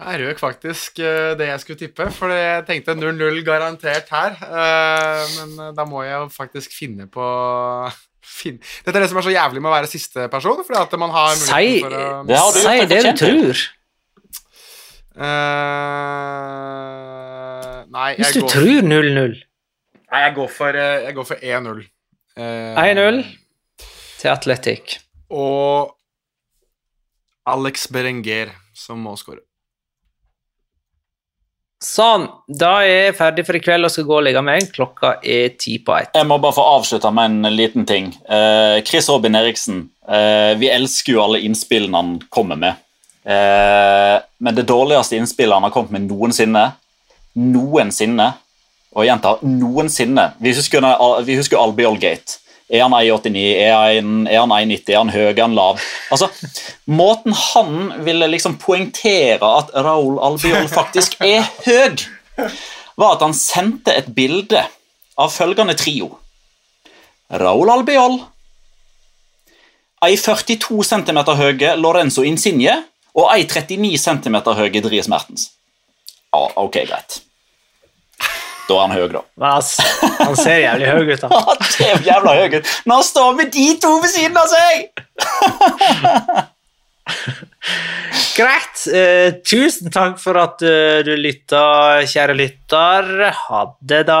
Jeg røk faktisk uh, det jeg skulle tippe, for jeg tenkte 0-0 garantert her. Uh, men uh, da må jeg jo faktisk finne på <laughs> finne. Dette er det som er så jævlig med å være siste person. Fordi at man har Si for å det, du si det du tror. nei, Hvis du går, tror 0-0 Nei, jeg går for, jeg går for 1-0. 1-0 til Atletic. Og Alex Berenger som målskårer. Sånn, da er jeg ferdig for i kveld og skal gå og legge meg. Klokka er ti på ett. Jeg må bare få avslutte med en liten ting. Eh, Chris Robin Eriksen. Eh, vi elsker jo alle innspillene han kommer med. Eh, men det dårligste innspillet han har kommet med noensinne, noensinne, og jeg gjentar noensinne Vi husker, vi husker Albiol Gate. Er han 1,89? Er han er 1,90? Er han høy? Er han lav? Altså, Måten han ville liksom poengtere at Raúl Albiol faktisk er høy, var at han sendte et bilde av følgende trio. Raúl Albiol, ei 42 cm høye Lorenzo Insigne og ei 39 cm høye Dries Mertens. Ja, ok, greit. Da er han høy, da. Altså, han ser jævlig høy ut, da. <laughs> Han ser jævla høy ut Men han står med de to ved siden av seg! <laughs> Greit. Eh, tusen takk for at uh, du lytta, kjære lytter. Ha det, da.